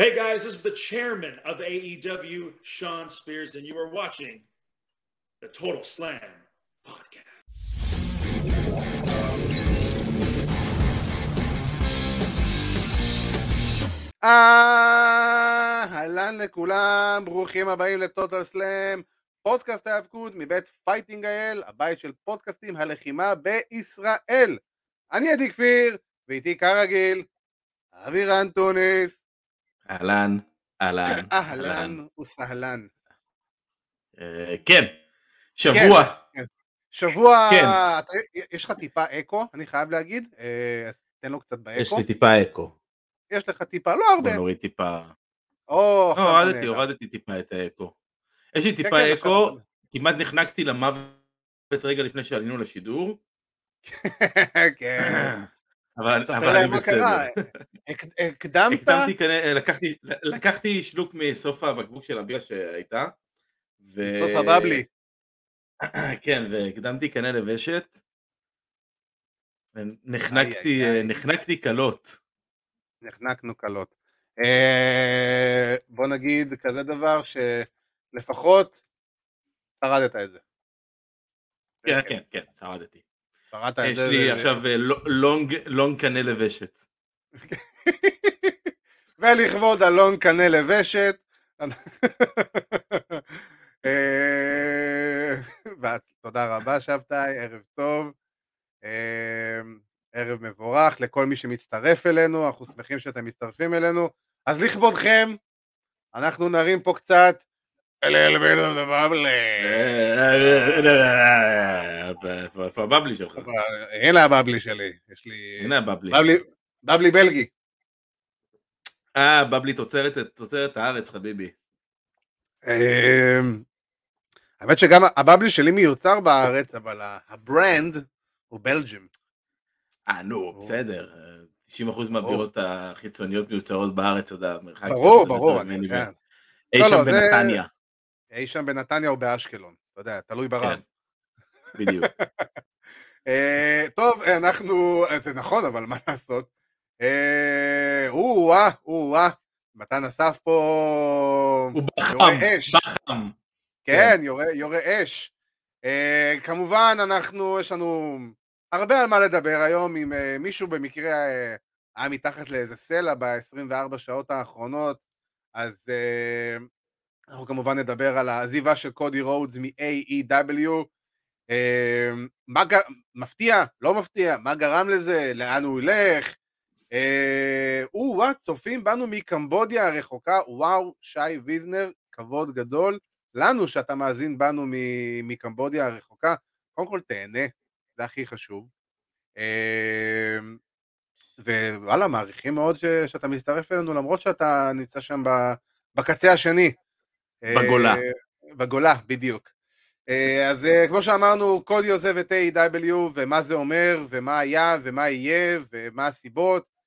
Hey guys, this is the chairman of AEW, Sean Spears, and you are watching the Total Slam podcast. אהלן לכולם, ברוכים הבאים לטוטל סלאם, פודקאסט ההאבקות מבית Fighting IL, הבית של פודקאסטי הלחימה בישראל. אני עדי כפיר, ואיתי כרגיל, אבירן טוניס. אהלן, אהלן. אהלן וסהלן. אה, כן, שבוע. כן. שבוע, כן. אתה, יש לך טיפה אקו, אני חייב להגיד, אה, אז תן לו קצת באקו. יש לי טיפה אקו. יש לך טיפה, לא הרבה. בוא נוריד טיפה. או, לא, הורדתי. הורדתי טיפה את האקו. יש לי טיפה כן, אקו, עכשיו- כמעט נחנקתי למוות רגע לפני שעלינו לשידור. כן. אבל אני- אבל. בסדר. הק- הקדמת? הקדמתי, לקחתי- לקחתי שלוק מסוף הבקבוק של הבירה שהייתה. ו- סוף הבבלי. כן, והקדמתי כנראה לוושת. נחנקתי, איי, איי. נחנקתי קלות. נחנקנו קלות. אה, בוא נגיד כזה דבר שלפחות שרדת את זה. כן, כן, כן, שרדתי. יש. לי עכשיו אה, ל- לונג, קנה לוושת. ולכבוד אלון קנה לוושת. אה, תודה רבה שבתאי, ערב טוב. אה, ערב מבורך לכל מי שמצטרף אלינו, אנחנו שמחים שאתם מצטרפים אלינו. אז לכבודכם, אנחנו נרים פה קצת. איפה איפה הבבלי שלך? הנה הבבלי שלי, יש לי... הנה הבבלי. בבלי- בלגי. אה, בבלי תוצרת תוצרת הארץ חביבי. אמ, האמת שגם הבבלי שלי מיוצר בארץ, אבל הברנד הוא בלג'ים. אה, נו. בסדר. 90% מהבירות החיצוניות מיוצרות בארץ, אתה יודע, מרחק. ברור, ברור, אני יודע. אי לא, שם לא, בנתניה, אי שם בנתניה או באשקלון, אתה יודע, תלוי ברב. כן. בדיוק. אה, טוב, אנחנו, זה נכון, אבל מה לעשות? אה, או-אה, או-אה, מתן אסף פה... הוא בחם. בחם. כן, יורה, יורה אש. אה, כמובן, אנחנו, יש לנו הרבה על מה לדבר היום, אם מישהו במקרה היה מתחת לאיזה סלע ב-24 שעות האחרונות, אז אנחנו כמובן נדבר על העזיבה של קודי רודס מ-AEW. אה, מה. מפתיע? לא מפתיע? מה גרם לזה? לאן הוא ילך? אה, או-אה, צופים בנו מקמבודיה הרחוקה, וואו, שי ויזנר, כבוד גדול. לנו שאתה מאזין בנו מקמבודיה הרחוקה, קודם כל תהנה, זה הכי חשוב. אמ, ווואלה, מעריכים מאוד ש- שאתה מצטרף אלינו, למרות שאתה נמצא שם בקצה השני. בגולה. אה, בגולה, בדיוק. אה, אז אה, כמו שאמרנו, קודי עוזב את A.W. ומה זה אומר, ומה היה, ומה יהיה, ומה הסיבות,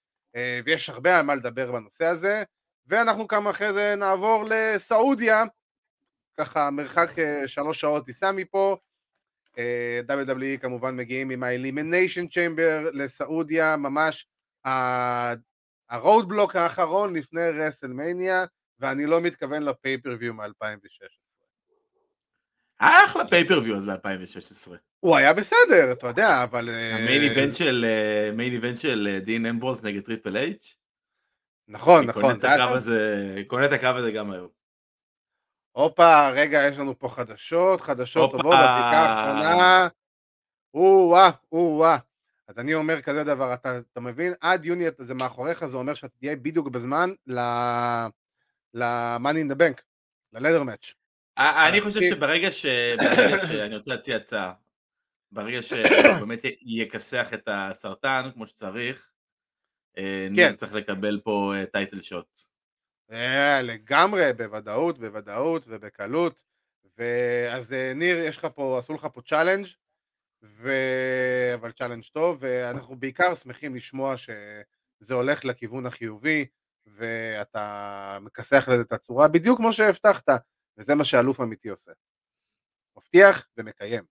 ויש הרבה על מה לדבר בנושא הזה. ואנחנו כמה אחרי זה נעבור לסעודיה, ככה מרחק שלוש שעות טיסה מפה. WWE כמובן מגיעים עם ה-Elimination Chamber לסעודיה, ממש ה roadblock האחרון לפני רסלמניה, ואני לא מתכוון ל pay-per-view מ-2016. היה אחלה pay-per-view אז ב-2016. הוא היה בסדר, אתה יודע, אבל... אה, ה main event של main event של אה, דין אמברוס נגד Triple H. נכון, נכון. קונה את הקו הזה גם היום. הופה, רגע, יש לנו פה חדשות, חדשות. טובות, הבדיקה האחרונה. או-אה, או-אה. אז אני אומר כזה דבר, אתה, אתה מבין? עד יוני זה מאחוריך, זה אומר שאתה תהיה בדיוק בזמן ל-Money in the Bank, ל-Leather Match. אה, אני אז חושב שברגע ש... שאני רוצה להציע הצעה, ברגע שהוא באמת י- יכסח את הסרטן כמו שצריך, אה, כן. ניר צריך לקבל פה title shot. אה, לגמרי, בוודאות, בוודאות ובקלות. ואז אה, ניר, יש לך פה, עשו לך פה challenge, ו... אבל challenge טוב, ואנחנו בעיקר שמחים לשמוע שזה הולך לכיוון החיובי, ואתה מכסח לזה את הצורה, בדיוק כמו שהבטחת, וזה מה שאלוף אמיתי עושה. מבטיח ומקיים.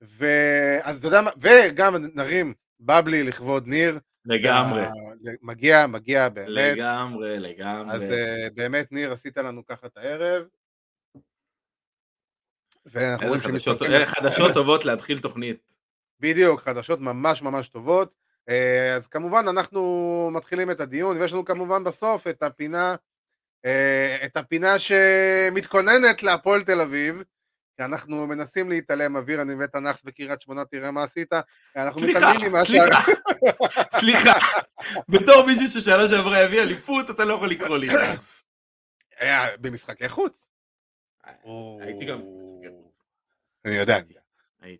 ואז אתה יודע מה, וגם נרים בבלי לכבוד ניר, לגמרי. מגיע, מגיע באמת. לגמרי, לגמרי. אז uh, באמת, ניר, עשית לנו ככה את הערב. ואנחנו רואים חדשות, חדשות טובות להתחיל תוכנית. בדיוק, חדשות ממש ממש טובות. אה, אז כמובן אנחנו מתחילים את הדיון, ויש לנו כמובן בסוף את הפינה, אה, את הפינה שמתכוננת להפועל תל אביב, כי אנחנו מנסים להתעלם, אוויר אני תנ"ך בקריית שמונה, תראה מה עשית. אנחנו סליחה, סליחה, סליחה. בתור מישהו ששנה שעברה הביא אליפות, אתה לא יכול לקרוא לי נאחס. במשחקי חוץ. הייתי גם במשחקי חוץ. אני יודע.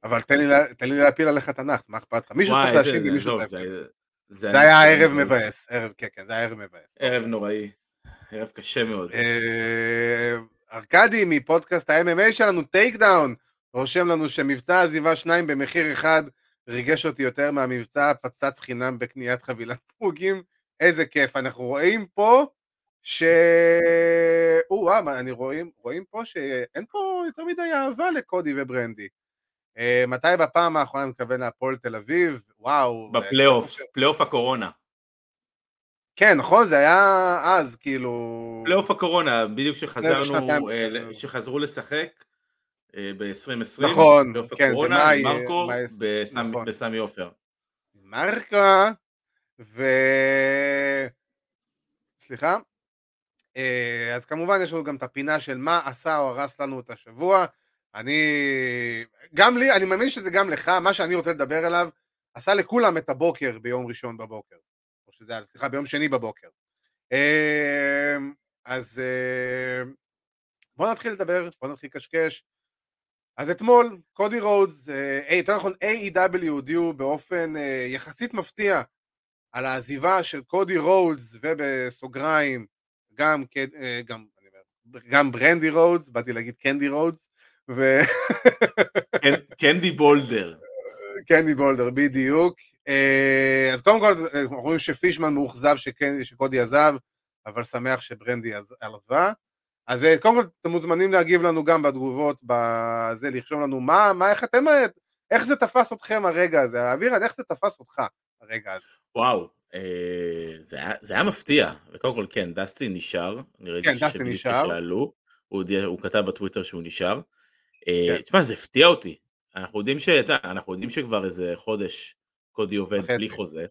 אבל תן לי להפיל עליך תיק, מה אכפת לך? מישהו צריך להשיב למישהו את זה היה ערב מבאס, כן, כן, זה היה ערב מבאס. ערב נוראי, ערב קשה מאוד. אה, ארכדי מפודקאסט ה-MMA שלנו, טייק דאון, רושם לנו שמבצע עזיבה שניים במחיר אחד ריגש אותי יותר מהמבצע פצץ חינם בקניית חבילת פרודים, איזה כיף. אנחנו רואים פה ש... או-אה, אני רואים, רואים פה שאין פה יותר מדי אהבה לקודי וברנדי. אה, מתי בפעם האחרונה מתכוון להפועל תל אביב? וואו. בפלייאוף. פלייאוף הקורונה. כן, נכון, זה היה אז, כאילו... פלייאוף הקורונה, בדיוק כשחזרנו, אה, שחזרו לשחק uh, ב-2020. נכון, כן, במאי... מרקו, בסמי, נכון. בסמי עופר. מרקו, ו... סליחה? אז כמובן יש לנו גם את הפינה של מה עשה או הרס לנו את השבוע. אני, גם לי, אני מאמין שזה גם לך, מה שאני רוצה לדבר עליו, עשה לכולם את הבוקר ביום ראשון בבוקר, או שזה היה, סליחה, ביום שני בבוקר. אמ, אז אמ, בואו נתחיל לדבר, בואו נתחיל לקשקש. אז אתמול, קודי רודס, אה, יותר נכון AEW הודיעו באופן אה, יחסית מפתיע על העזיבה של קודי רודס ובסוגריים גם, אה, גם, גם ברנדי רודס, באתי להגיד קנדי רודס, ו... קנדי בולדר. קנדי בולדר, בדיוק. אה, אז קודם כל, אנחנו רואים שפישמן מאוכזב שקודי עזב, אבל שמח שברנדי עזבה. אז אה, קודם כל, אתם מוזמנים להגיב לנו גם בתגובות, בזה, לרשום לנו מה, מה, איך אתם, איך זה תפס אתכם הרגע הזה? אבירן, איך זה תפס אותך הרגע הזה? וואו, אה, זה, היה, זה היה מפתיע, וקודם כל כן, דסטי נשאר, אני ראיתי כן, נשאר. שעלו, הוא, הוא כתב בטוויטר שהוא נשאר. אה, כן. תשמע, זה הפתיע אותי. אנחנו יודעים, ש... אנחנו יודעים שכבר איזה חודש קודי עובד בלי חוזה.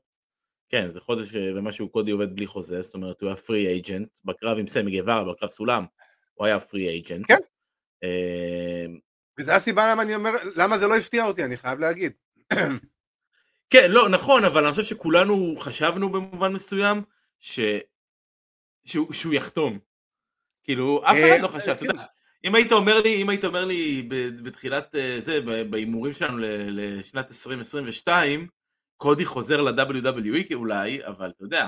כן, זה חודש ומשהו קודי עובד בלי חוזה, זאת אומרת הוא היה פרי אייג'נט, בקרב עם סמי גווארה, בקרב סולם, הוא היה פרי אייג'נט. כן. אה, וזה הסיבה למה אני אומר, למה זה לא הפתיע אותי, אני חייב להגיד. כן, לא, נכון, אבל אני חושב שכולנו חשבנו במובן מסוים ש... שהוא, שהוא יחתום. כאילו, אף אחד לא חשב, אתה יודע, אם היית אומר לי, אם היית אומר לי בתחילת אה, זה, בהימורים שלנו לשנת 2022, קודי חוזר ל-WWE אולי, אבל אתה יודע,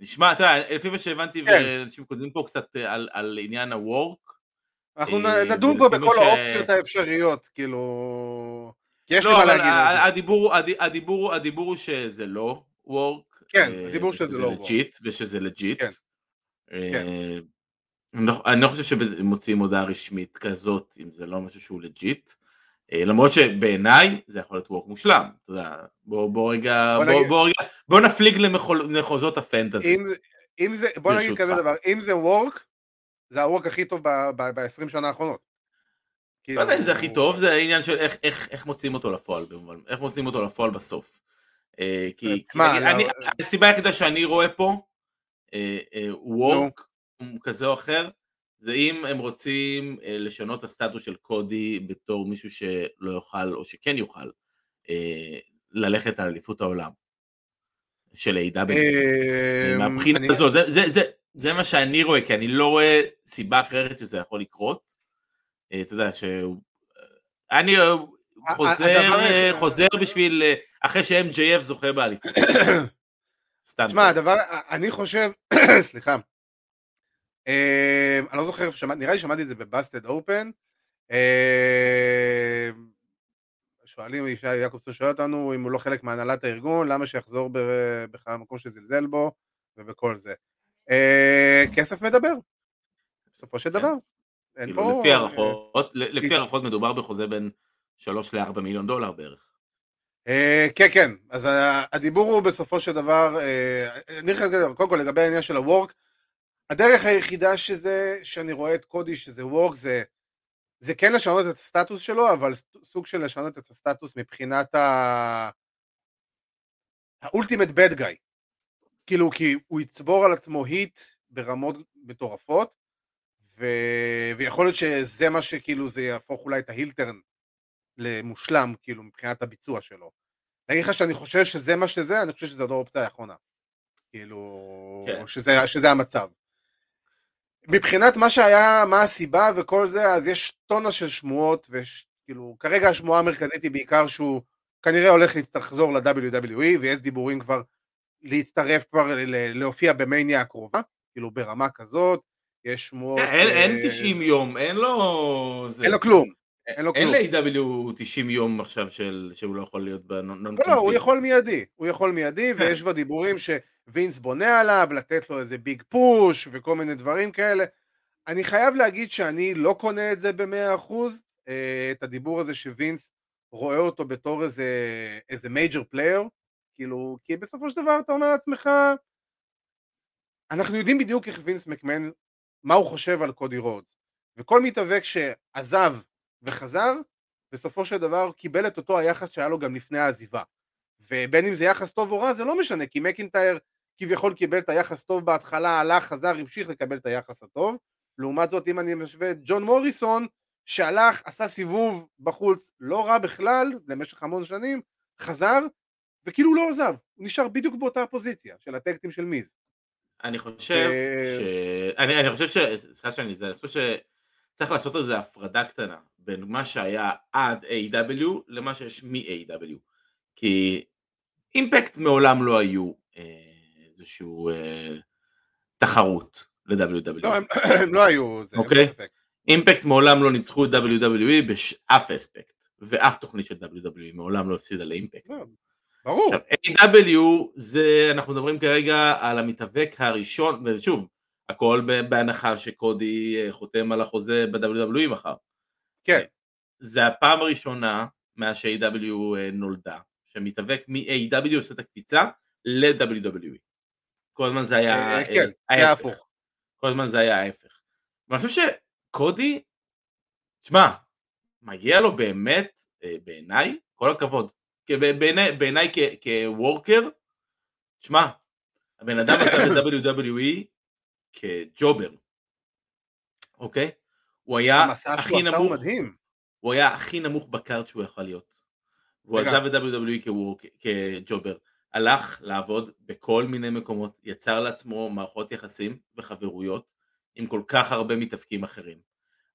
נשמע, אתה יודע, לפי מה שהבנתי, כן. ואנשים כותבים פה קצת אה, על, על עניין ה-work. אנחנו אה, נדון פה בכל ש... האופציות האפשריות, כאילו... כי יש לא, לי מה להגיד על זה. הדיבור, הדיבור, הדיבור הוא שזה לא work. כן, הדיבור שזה לא work. ושזה לג'יט. כן. לא, אני לא חושב שמוציאים הודעה רשמית כזאת, אם זה לא משהו שהוא legit. אה, למרות שבעיניי זה יכול להיות work מושלם, אתה יודע, בוא, בוא רגע, בוא, בוא, בוא, רגע, בוא נפליג למחוזות הפנטזי. אם, אם זה, בוא נגיד כזה דבר, אם זה work, זה ה work הכי טוב ב-20 שנה האחרונות. לא יודע אם זה הכי טוב, זה העניין של איך, איך, איך מוציאים אותו לפועל, איך מוציאים אותו לפועל בסוף. אה, כי, כי לא- אני, הסיבה היחידה שאני רואה פה, וורק, כזה או אחר, זה אם הם רוצים אה, לשנות את הסטטוס של קודי בתור מישהו שלא יוכל או שכן יוכל אה, ללכת על אליפות העולם של A.W. אה, מהבחינה הזאת, זה, זה, זה, זה מה שאני רואה, כי אני לא רואה סיבה אחרת שזה יכול לקרות. אתה יודע שהוא... אני חוזר, חוזר בשביל, אחרי ש-MJF זוכה באליפות. תשמע, הדבר, אני חושב, סליחה, אני לא זוכר נראה לי שמעתי את זה בבאסטד אופן. שואלים, ישי יעקובסון שואל אותנו אם הוא לא חלק מהנהלת הארגון, למה שיחזור בכלל למקום שזלזל בו ובכל זה. כסף מדבר, בסופו של כן. דבר. לפי הערכות, לפי הערכות מדובר בחוזה בין 3 ל-4 מיליון דולר בערך. כן, כן, אז הדיבור הוא בסופו של דבר, קודם כל לגבי העניין של הוורק, הדרך היחידה שזה, שאני רואה את קודי שזה וורק, זה, זה כן לשנות את הסטטוס שלו, אבל סוג של לשנות את הסטטוס מבחינת ה... האולטימט בד גאי. כאילו, כי הוא יצבור על עצמו היט ברמות מטורפות, ו... ויכול להיות שזה מה שכאילו זה יהפוך אולי את ההילטרן למושלם, כאילו, מבחינת הביצוע שלו. אני אגיד לך שאני חושב שזה מה שזה, אני חושב שזו האופציה האחרונה. כאילו, כן. שזה, שזה המצב. מבחינת מה שהיה, מה הסיבה וכל זה, אז יש טונה של שמועות, וכאילו, כרגע השמועה המרכזית היא בעיקר שהוא כנראה הולך לחזור ל-WWE, ויש דיבורים כבר להצטרף כבר, להופיע במניה הקרובה, כאילו ברמה כזאת, יש שמועות... אין, אין 90 יום, אין לו... אין לו כלום. אין לו כלום. אין ל-AW 90 יום עכשיו של, שהוא לא יכול להיות בנון לא, לא, הוא יכול מיידי. הוא יכול מיידי, כן. ויש כבר דיבורים שווינס בונה עליו, לתת לו איזה ביג פוש, וכל מיני דברים כאלה. אני חייב להגיד שאני לא קונה את זה במאה אחוז, אה, את הדיבור הזה שווינס רואה אותו בתור איזה, איזה major player, כאילו, כי בסופו של דבר אתה אומר לעצמך, אנחנו יודעים בדיוק איך וינס מקמן, מה הוא חושב על קודי רודס, וכל מתאבק שעזב וחזר, בסופו של דבר קיבל את אותו היחס שהיה לו גם לפני העזיבה. ובין אם זה יחס טוב או רע זה לא משנה, כי מקינטייר כביכול קיבל את היחס טוב בהתחלה, הלך, חזר, המשיך לקבל את היחס הטוב. לעומת זאת אם אני משווה את ג'ון מוריסון, שהלך, עשה סיבוב בחוץ לא רע בכלל, למשך המון שנים, חזר, וכאילו הוא לא עזב, הוא נשאר בדיוק באותה פוזיציה של הטקטים של מיז. אני חושב ש... אני, אני חושב ש... סליחה שאני זה, אני חושב שצריך לעשות איזו הפרדה קטנה בין מה שהיה עד A.W. למה שיש מ-A.W. כי אימפקט מעולם לא היו אה, איזשהו אה, תחרות ל-WWE. לא, הם, הם לא היו, זה אוקיי? אימפקט מעולם לא ניצחו את WWE בשאף אספקט, ואף תוכנית של WWE מעולם לא הפסידה לאימפקט. לא, ברור. עכשיו, A.W. זה, אנחנו מדברים כרגע על המתאבק הראשון, ושוב, הכל בהנחה שקודי אה, חותם על החוזה ב-WWE מחר. כן. זה הפעם הראשונה מאז ש-A.W. אה, נולדה, שמתאבק מ-A.W. עושה את הקפיצה ל-WWE. כל הזמן זה היה אה, כן, היה הפוך. כל הזמן זה היה ההפך. ואני חושב שקודי, תשמע, מגיע לו באמת, בעיניי, כל הכבוד. בעיניי כוורקר, תשמע, הבן אדם עשה ב-WWE כג'ובר, אוקיי? הוא היה הכי נמוך, הוא היה הכי נמוך בקארט שהוא יכול להיות. הוא עזב את WWE כג'ובר, הלך לעבוד בכל מיני מקומות, יצר לעצמו מערכות יחסים וחברויות עם כל כך הרבה מתאפקים אחרים.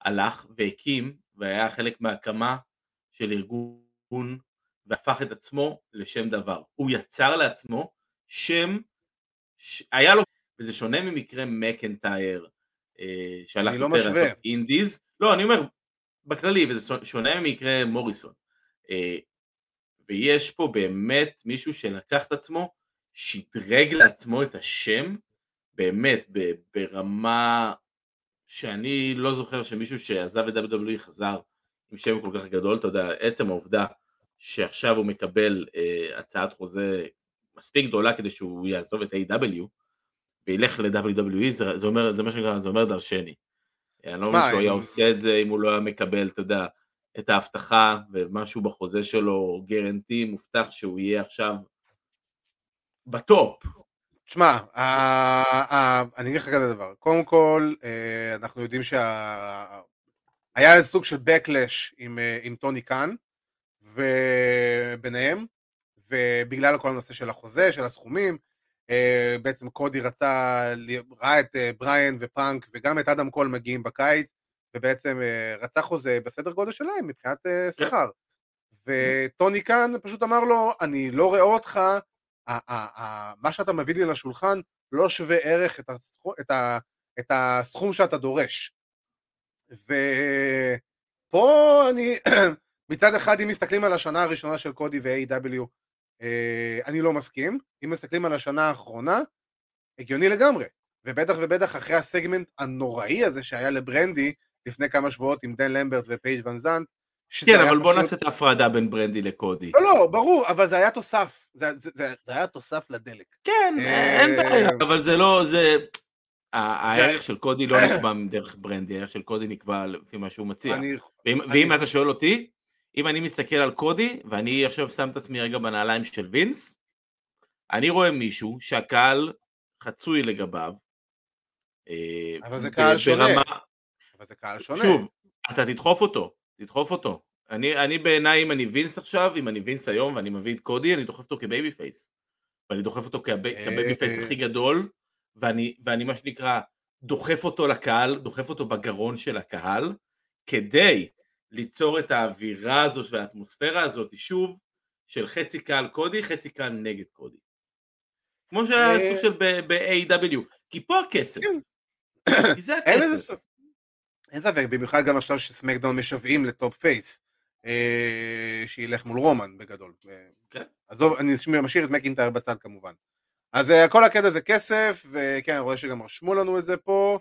הלך והקים והיה חלק מהקמה של ארגון והפך את עצמו לשם דבר. הוא יצר לעצמו שם, ש... היה לו, וזה שונה ממקרה מקנטייר, אה, שהלך לא יותר לעשות אינדיז, לא, אני אומר, בכללי, וזה שונה ממקרה מוריסון. אה, ויש פה באמת מישהו שלקח את עצמו, שדרג לעצמו את השם, באמת, ברמה שאני לא זוכר שמישהו שעזב את WWE חזר עם שם כל כך גדול, אתה יודע, עצם העובדה שעכשיו הוא מקבל אה, הצעת חוזה מספיק גדולה כדי שהוא יעזוב את A.W. וילך ל-WWE, זה, זה אומר, זה מה שנקרא, זה אומר דרשני. אני לא אומר שהוא היה עושה את זה אם הוא לא היה מקבל, אתה יודע, את ההבטחה ומשהו בחוזה שלו, גרנטי, מובטח שהוא יהיה עכשיו בטופ. תשמע, אני אגיד לך כזה דבר, קודם כל, אה, אנחנו יודעים שהיה איזה סוג של backlash עם, אה, עם טוני קאן, וביניהם, ובגלל כל הנושא של החוזה, של הסכומים, בעצם קודי רצה, ראה את אה, בריאן ופאנק וגם את אדם קול מגיעים בקיץ, ובעצם אה, רצה חוזה בסדר גודל שלהם מבחינת כן. שכר. וטוני קאן פשוט אמר לו, אני לא רואה אותך, מה שאתה מביא לי לשולחן לא שווה ערך את הסכום, את ה, את הסכום שאתה דורש. ופה אני, מצד אחד, אם מסתכלים על השנה הראשונה של קודי ו-AW, אה, אני לא מסכים. אם מסתכלים על השנה האחרונה, הגיוני לגמרי. ובטח ובטח אחרי הסגמנט הנוראי הזה שהיה לברנדי לפני כמה שבועות עם דן למברט ופייג' ון זנט, כן, אבל בוא נעשה את ההפרדה בין ברנדי לקודי. לא, לא, ברור, אבל זה היה תוסף. זה, זה, זה, זה היה תוסף לדלק. כן, אין בעיה, אבל זה לא, זה... הערך של קודי לא נקבע דרך ברנדי, הערך של קודי נקבע לפי מה שהוא מציע. ואם אתה שואל אותי, אם אני מסתכל על קודי, ואני עכשיו שם את עצמי רגע בנעליים של וינס, אני רואה מישהו שהקהל חצוי לגביו. אה, אבל זה קהל שונה. אבל זה קהל שונה. שוב, אתה תדחוף אותו, תדחוף אותו. אני, אני בעיניי, אם אני וינס עכשיו, אם אני וינס היום ואני מביא את קודי, אני דוחף אותו כ babyface. ואני דוחף אותו כ babyface הכי גדול, ואני, ואני מה שנקרא דוחף אותו לקהל, דוחף אותו בגרון של הקהל, כדי ליצור את האווירה הזאת והאטמוספירה הזאת, שוב, של חצי קהל קודי, חצי קהל נגד קודי. כמו שהיה סוג של ב-AEW, כי פה הכסף. כן. כי זה הכסף. אין ספק, במיוחד גם עכשיו שסמקדאון משוועים ל top face, אה, שילך מול רומן בגדול. כן. עזוב, אני משאיר את מקינטייר בצד כמובן. אז אה, כל הקטע זה כסף, וכן, אני רואה שגם רשמו לנו את זה פה,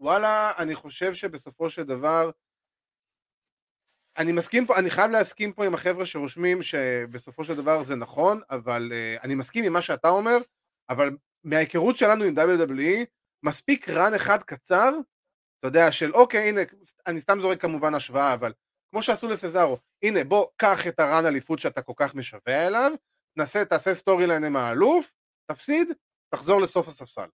ווואלה, אני חושב שבסופו של דבר, אני מסכים פה, אני חייב להסכים פה עם החבר'ה שרושמים שבסופו של דבר זה נכון, אבל אה, אני מסכים עם מה שאתה אומר, אבל מההיכרות שלנו עם WWE, מספיק run אחד קצר, אתה יודע, של אוקיי, הנה, אני סתם זורק כמובן השוואה, אבל כמו שעשו לסזארו, הנה בוא, קח את ה run אליפות שאתה כל כך משווע אליו, נסה, תעשה storyline עם האלוף, תפסיד, תחזור לסוף הספסל.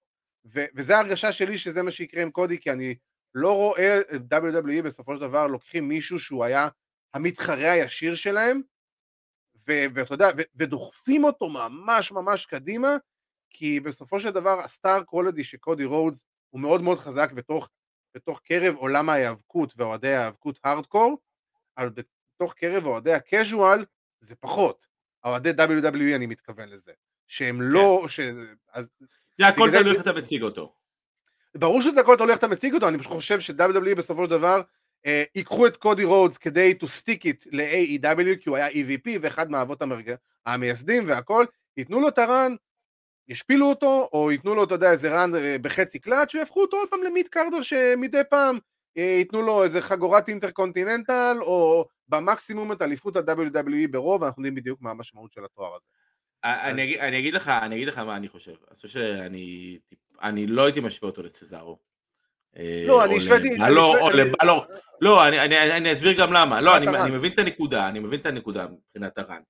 ו- וזה ההרגשה שלי שזה מה שיקרה עם קודי, כי אני לא רואה את WWE בסופו של דבר לוקחים מישהו שהוא היה המתחרה הישיר שלהם, ואתה יודע, ו- ודוחפים אותו ממש ממש קדימה, כי בסופו של דבר הסטאר קולדי של קודי רודס הוא מאוד מאוד חזק בתוך, בתוך קרב עולם ההיאבקות ואוהדי ההיאבקות הארדקור, אבל בתוך קרב אוהדי הקז'ואל זה פחות. אוהדי WWE אני מתכוון לזה, שהם כן. לא... ש... אז... זה הכל תלוי איך אתה מציג אותו. ברור שזה הכל תלוי איך אתה מציג אותו, אני פשוט חושב ש-WWE בסופו של דבר אה, ייקחו את קודי רודס כדי to stick it ל-AEW כי הוא היה EVP ואחד מהאבות המרג... המייסדים והכל, ייתנו לו את ה run, ישפילו אותו, או ייתנו לו, אתה יודע, איזה run אה, בחצי קלאץ' ויהפכו אותו עוד פעם ל mid-carder שמדי פעם אה, ייתנו לו איזה חגורת intercontinental, או במקסימום את אליפות ה-WWE ברוב, אנחנו יודעים בדיוק מה המשמעות של התואר הזה. אני, אני אגיד לך, אני אגיד לך מה אני חושב. אני חושב שאני אני לא הייתי משווה אותו לצזארו. אה, לא, אני השוויתי... או לבלור. לא, אני, אני, אני אסביר גם למה. לא, אני, אני מבין את הנקודה, אני מבין את הנקודה מבחינת הרן.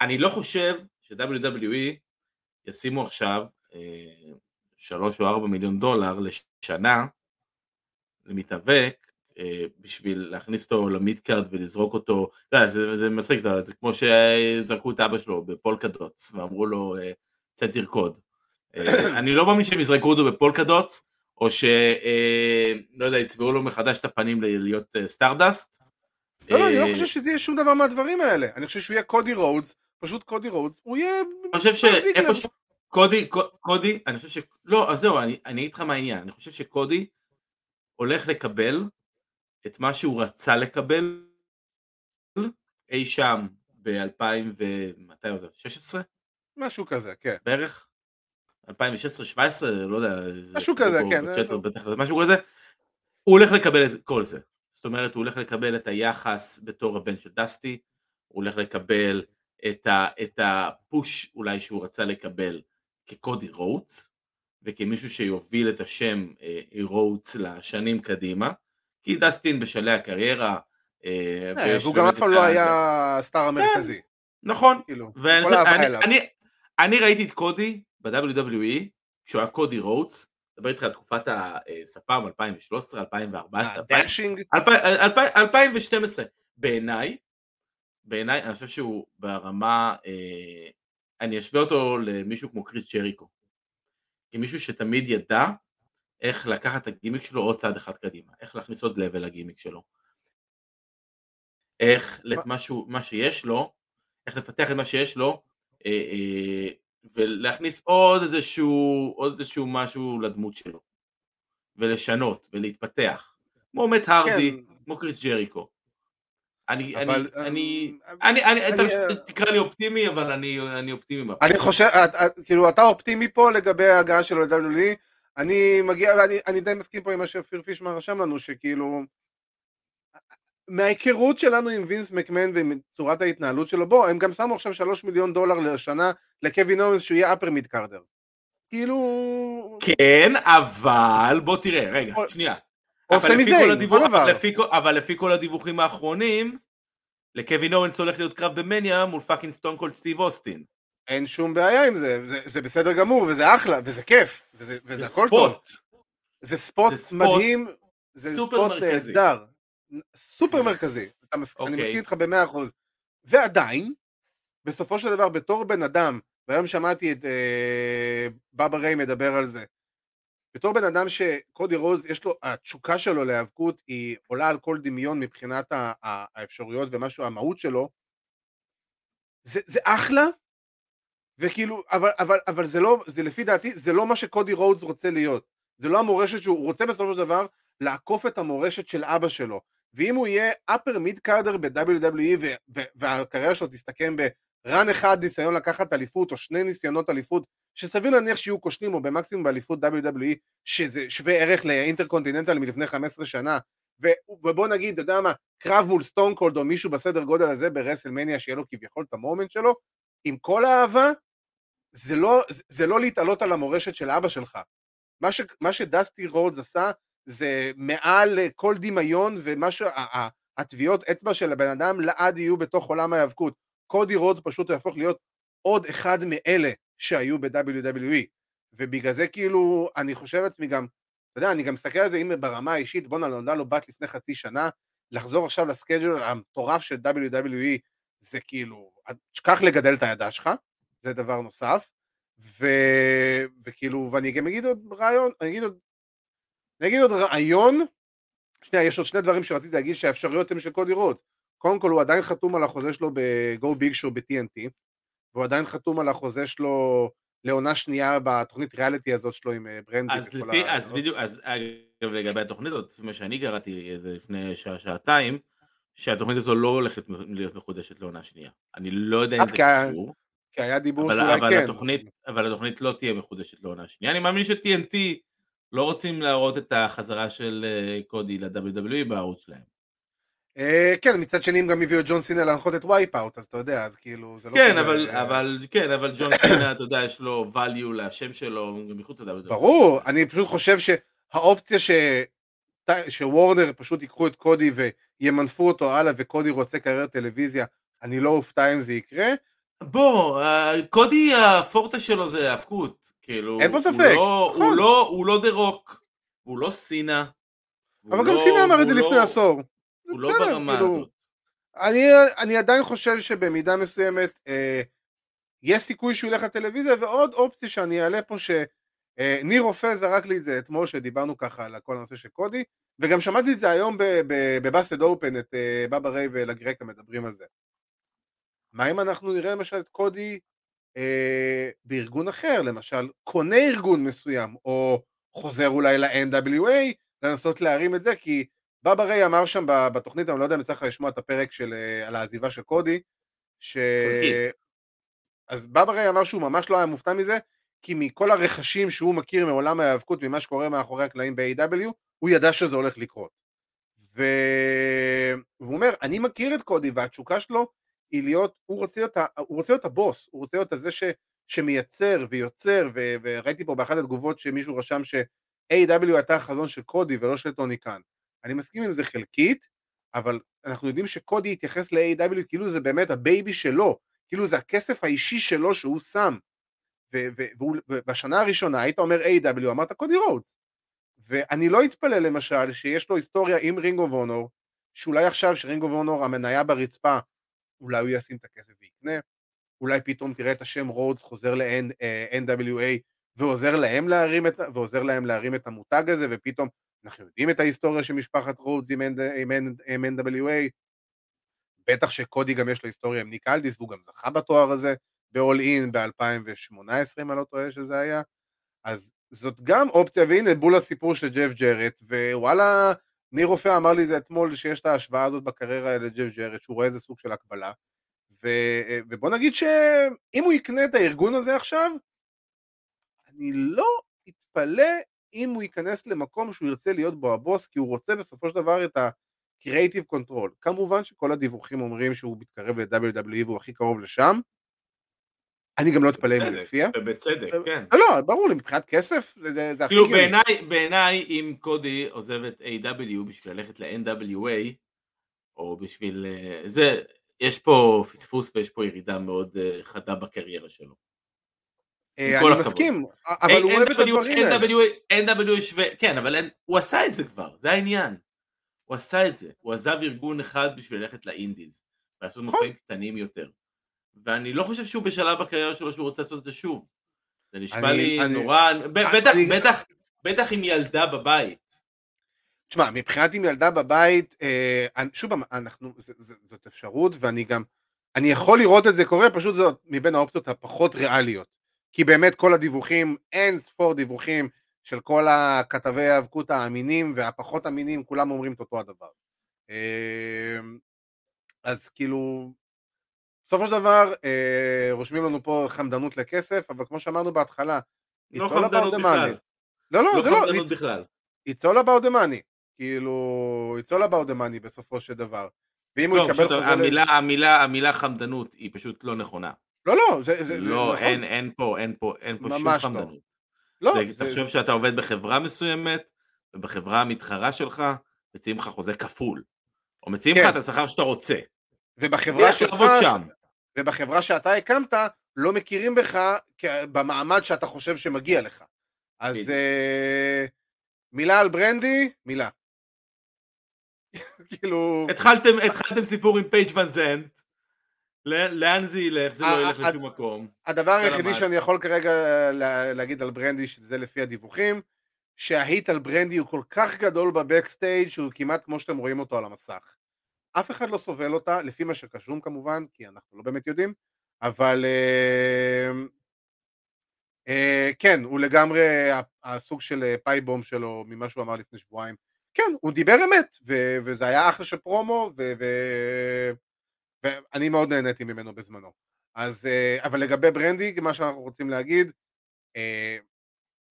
אני לא חושב ש-WWE ישימו עכשיו אה, שלוש או ארבע מיליון דולר לשנה למתאבק אה, בשביל להכניס אותו למידקארד ולזרוק אותו, זה, זה, זה מצחיק, זה, זה כמו שזרקו את אבא שלו בפולקדוטס ואמרו לו אה, צא תרקוד. אה, אני לא מאמין שהם יזרקו אותו ב polka dots או שלא יודע, יצבעו לו מחדש את הפנים להיות סטארדסט. לא, לא, אני לא חושב שזה יהיה שום דבר מהדברים האלה, אני חושב שהוא יהיה קודי רודס, פשוט קודי רודס, הוא יהיה... אני חושב שאיפה ש... קודי, קודי, אני חושב ש... לא, אז זהו, אני אגיד לך מה העניין, אני חושב שקודי הולך לקבל את מה שהוא רצה לקבל אי שם ב-2000 ו... מתי הוא זה? 16? משהו כזה, כן. בערך? 2016-2017, לא יודע. משהו כזה, כן. בצ'טר, בטח, משהו כזה. הוא הולך לקבל את כל זה. זאת אומרת, הוא הולך לקבל את היחס בתור הבן של דסטי, הוא הולך לקבל את, ה, את הפוש אולי שהוא רצה לקבל כקודי רוטס, וכמישהו שיוביל את השם אה, רוטס לשנים קדימה, כי דסטין בשלהי הקריירה. אה, אה, והוא גם אף פעם לא היה הסטאר המרכזי. כן, נכון. כאילו, אני ראיתי את קודי ב-WWE, כשהוא היה קודי רוטס, מדבר איתך על תקופת השפם 2013, 2014, 2012. בעיניי, בעיניי, אני חושב שהוא ברמה, אה, אני אשווה אותו למישהו כמו קריס ג'ריקו. כמישהו שתמיד ידע איך לקחת את הגימיק שלו עוד צעד אחד קדימה, איך להכניס עוד לבל לגימיק שלו. איך למשהו, מה שיש לו, איך לפתח את מה שיש לו, אה, אה, ולהכניס עוד איזשהו, עוד איזשהו משהו לדמות שלו. ולשנות, ולהתפתח. כמו מת הרדי, כן. כמו קריס ג'ריקו. אני, אבל, אני, אני, אני, אני, אני, תקרא לי אופטימי, אבל אני, אני אופטימי. אני חושב, כאילו, אתה אופטימי פה לגבי ההגעה שלו ל-WWE, אני מגיע, ואני אני די מסכים פה עם מה שאופיר פישמן רשם לנו, שכאילו, מההיכרות שלנו עם וינס מקמן ועם צורת ההתנהלות שלו, בוא, הם גם שמו עכשיו שלוש מיליון דולר לשנה לקווין אוונס שהוא יהיה upper mid-carder. כאילו... כן, אבל בוא תראה, רגע, או... שנייה. עושה מזה, הדיווח, אבל, לפי, אבל לפי כל הדיווחים האחרונים, לקווין אוונס הולך להיות קרב ב-Mania מול fucking סטון קולד סטיב אוסטין. אין שום בעיה עם זה, זה, זה בסדר גמור, וזה אחלה, וזה כיף, וזה, וזה הכל טוב. זה ספוט מדהים, זה ספוט נהדר. סופר מרכזי, אני מסכים אוקיי. איתך במאה אחוז. ועדיין, בסופו של דבר, בתור בן אדם, והיום שמעתי את אה, בבא ריי מדבר על זה, בתור בן אדם שקודי רוז, יש לו, התשוקה שלו להיאבקות היא עולה על כל דמיון מבחינת האפשרויות ומשהו, המהות שלו, זה, זה אחלה, וכאילו, אבל, אבל, אבל זה לא, זה לפי דעתי, זה לא מה שקודי רוז רוצה להיות. זה לא המורשת שהוא רוצה בסופו של דבר לעקוף את המורשת של אבא שלו. ואם הוא יהיה upper mid carder ב-WWE והקריירה שלו תסתכם ברן אחד ניסיון לקחת אליפות או שני ניסיונות אליפות שסביר להניח שיהיו כושלים או במקסימום באליפות WWE שזה שווה ערך לאינטרקונטיננטל מלפני 15 שנה ובוא נגיד, אתה יודע מה, קרב מול סטון קולד או מישהו בסדר גודל הזה ברסלמניה שיהיה לו כביכול את המומנט שלו עם כל האהבה זה לא, זה לא להתעלות על המורשת של אבא שלך. מה, ש, מה שדסטי רודס עשה זה מעל כל דמיון ומה שהטביעות אצבע של הבן אדם לעד יהיו בתוך עולם ההיאבקות. קודי רודס פשוט יהפוך להיות עוד אחד מאלה שהיו ב-WWE ובגלל זה כאילו אני חושב לעצמי גם, אתה יודע, אני גם מסתכל על זה אם ברמה האישית, בואנה נולדה לו בת לפני חצי שנה, לחזור עכשיו לסקייג'ול המטורף של WWE זה כאילו, תשכח לגדל את הידה שלך, זה דבר נוסף, ו... וכאילו, ואני גם אגיד עוד רעיון, אני אגיד עוד אני אגיד עוד רעיון, שנייה, יש עוד שני דברים שרציתי להגיד שהאפשרויות הן של קודי רודס. קודם כל הוא עדיין חתום על החוזה שלו ב-Go Big Show ב-TNT, והוא עדיין חתום על החוזה שלו לעונה שנייה בתוכנית ריאליטי הזאת שלו עם אה, ברנדי. אז לפי, ה... אז בדיוק, אז אגב לגבי התוכנית הזאת, לפי מה שאני קראתי איזה לפני שעה, שעתיים, שהתוכנית הזו לא הולכת להיות מחודשת לעונה שנייה. אני לא יודע אם זה קשור. כי היה דיבור שאולי אבל כן. התוכנית, אבל התוכנית לא תהיה מחודשת לעונה שנייה. אני מאמין ש-TNT לא רוצים להראות את החזרה של אה, קודי ל-WWE בערוץ שלהם. אה, כן, מצד שני הם גם הביאו את ג'ון סינה להנחות את Wipeout, אז אתה יודע, אז כאילו, זה לא כן, אבל, אה, אבל, כן, אבל ג'ון סינה, אתה יודע, יש לו value לשם שלו, גם מחוץ ל-WWE. ברור, אני פשוט חושב שהאופציה ש... שוורנר פשוט ייקחו את קודי וימנפו אותו הלאה וקודי רוצה קריירת טלוויזיה, אני לא אופתע אם זה יקרה, בוא, קודי הפורטה שלו זה האבקות, כאילו, אין פה ספק, לא, נכון. הוא לא, הוא לא דה רוק, הוא לא סינה. אבל גם לא, סינה אמר את זה לפני לא, עשור. הוא לא ברמה כאילו, הזאת. אני, אני עדיין חושב שבמידה מסוימת אה, יש סיכוי שהוא ילך לטלוויזיה ועוד אופציה שאני אעלה פה שניר אה, רופא זרק לי את זה אתמול שדיברנו ככה על כל הנושא של קודי וגם שמעתי את זה היום בבאסד אופן את אה, בבא ריי ולגרקה מדברים על זה. מה אם אנחנו נראה למשל את קודי אה, בארגון אחר, למשל קונה ארגון מסוים, או חוזר אולי ל-NWA, לנסות להרים את זה, כי בבא ריי אמר שם בתוכנית, אני לא יודע אם יצא לך לשמוע את הפרק של, אה, על העזיבה של קודי, ש... אז בבא ריי אמר שהוא ממש לא היה מופתע מזה, כי מכל הרכשים שהוא מכיר מעולם ההיאבקות, ממה שקורה מאחורי הקלעים ב-AW, הוא ידע שזה הולך לקרות. ו... והוא אומר, אני מכיר את קודי, והתשוקה שלו היא להיות, הוא רוצה להיות, הוא רוצה להיות הבוס, הוא רוצה להיות הזה ש, שמייצר ויוצר, ו, וראיתי פה באחת התגובות שמישהו רשם ש-AEW הייתה החזון של קודי ולא של טוני קאן. אני מסכים עם זה חלקית, אבל אנחנו יודעים שקודי התייחס ל-AEW כאילו זה באמת ה baby שלו, כאילו זה הכסף האישי שלו שהוא שם. ובשנה הראשונה היית אומר AEW אמרת קודי רודס. ואני לא אתפלא למשל שיש לו היסטוריה עם Ring of Honor, שאולי עכשיו ש Ring of Honor המניה ברצפה אולי הוא ישים את הכסף ויקנה, אולי פתאום תראה את השם רודס חוזר ל-NWA אה, ועוזר ועוזר להם להרים את המותג הזה, ופתאום אנחנו יודעים את ההיסטוריה של משפחת רודס עם, עם, עם NWA, בטח שקודי גם יש לו היסטוריה עם ניק אלדיס, והוא גם זכה בתואר הזה ב-All In ב-2018, אם אני לא טועה שזה היה, אז זאת גם אופציה, והנה בול הסיפור של ג'ף ג'רט, ווואלה, ניר רופא אמר לי את זה אתמול, שיש את ההשוואה הזאת בקריירה לג'ף ג'רט, שהוא רואה איזה סוג של הקבלה. ו, ובוא נגיד שאם הוא יקנה את הארגון הזה עכשיו, אני לא אתפלא אם הוא ייכנס למקום שהוא ירצה להיות בו הבוס, כי הוא רוצה בסופו של דבר את creative control. כמובן שכל הדיווחים אומרים שהוא מתקרב ל-WWE והוא הכי קרוב לשם. אני גם לא אתפלא אם הוא יופיע. ובצדק, אה, כן. לא, לא, ברור לי, מבחינת כסף זה הכי כאילו בעיניי אם קודי עוזב את A.W. בשביל ללכת ל-NWA, או בשביל אה, זה, יש פה פספוס ויש פה ירידה מאוד אה, חדה בקריירה שלו. אני מסכים, אבל הוא אוהב את הדברים האלה. NWA שווה, כן, אבל הוא עשה את זה כבר, זה העניין. הוא עשה את זה, הוא עזב ארגון אחד בשביל ללכת לאינדיז, ולעשות נכון. מופעים קטנים יותר. ואני לא חושב שהוא בשלב בקריירה שלו שהוא רוצה לעשות את זה שוב. זה נשמע אני, לי אני, נורא, בטח, אני, בטח, בטח עם ילדה בבית. תשמע, מבחינת עם ילדה בבית, אה, שוב, אנחנו, ז, ז, זאת אפשרות, ואני גם, אני יכול לראות את זה קורה, פשוט זאת מבין האופציות הפחות ריאליות. כי באמת כל הדיווחים, אין ספור דיווחים של כל הכתבי ההיאבקות האמינים והפחות אמינים, כולם אומרים את אותו הדבר. אה, אז כאילו, בסופו של דבר, אה, רושמים לנו פה חמדנות לכסף, אבל כמו שאמרנו בהתחלה, לא חמדנות בכלל. לא, לא, לא זה לא, חמדנות בכלל. It's all about the money. כאילו, it's all about the money בסופו של דבר. ואם הוא לא, יקבל חוזה... המילה. המילה, המילה חמדנות היא פשוט לא נכונה. לא, לא, זה, זה, לא, זה נכון. אין, אין פה, אין פה, אין פה שום לא. חמדנות. לא. זה, זה... תחשוב שאתה עובד בחברה מסוימת, ובחברה המתחרה שלך, מציעים לך חוזה כפול. או מציעים כן. לך את השכר שאתה רוצה. ובחברה שלך, ובחברה שאתה הקמת, לא מכירים בך במעמד שאתה חושב שמגיע לך. אז uh, מילה על ברנדי, מילה. כאילו... התחלתם, התחלתם סיפור עם פייג' ון זנט, לאן זה ילך? זה לא ילך לשום מקום. הדבר היחידי שאני יכול כרגע להגיד על ברנדי, שזה לפי הדיווחים, שההיט על ברנדי הוא כל כך גדול בבקסטייג' שהוא כמעט כמו שאתם רואים אותו על המסך. אף אחד לא סובל אותה, לפי מה שקשום כמובן, כי אנחנו לא באמת יודעים, אבל אה, אה, כן, הוא לגמרי הסוג של אה, פייבום שלו ממה שהוא אמר לפני שבועיים. כן, הוא דיבר אמת, ו- וזה היה אחלה של פרומו, ו- ו- ואני מאוד נהניתי ממנו בזמנו. אז, אה, אבל לגבי ברנדי, מה שאנחנו רוצים להגיד, אה,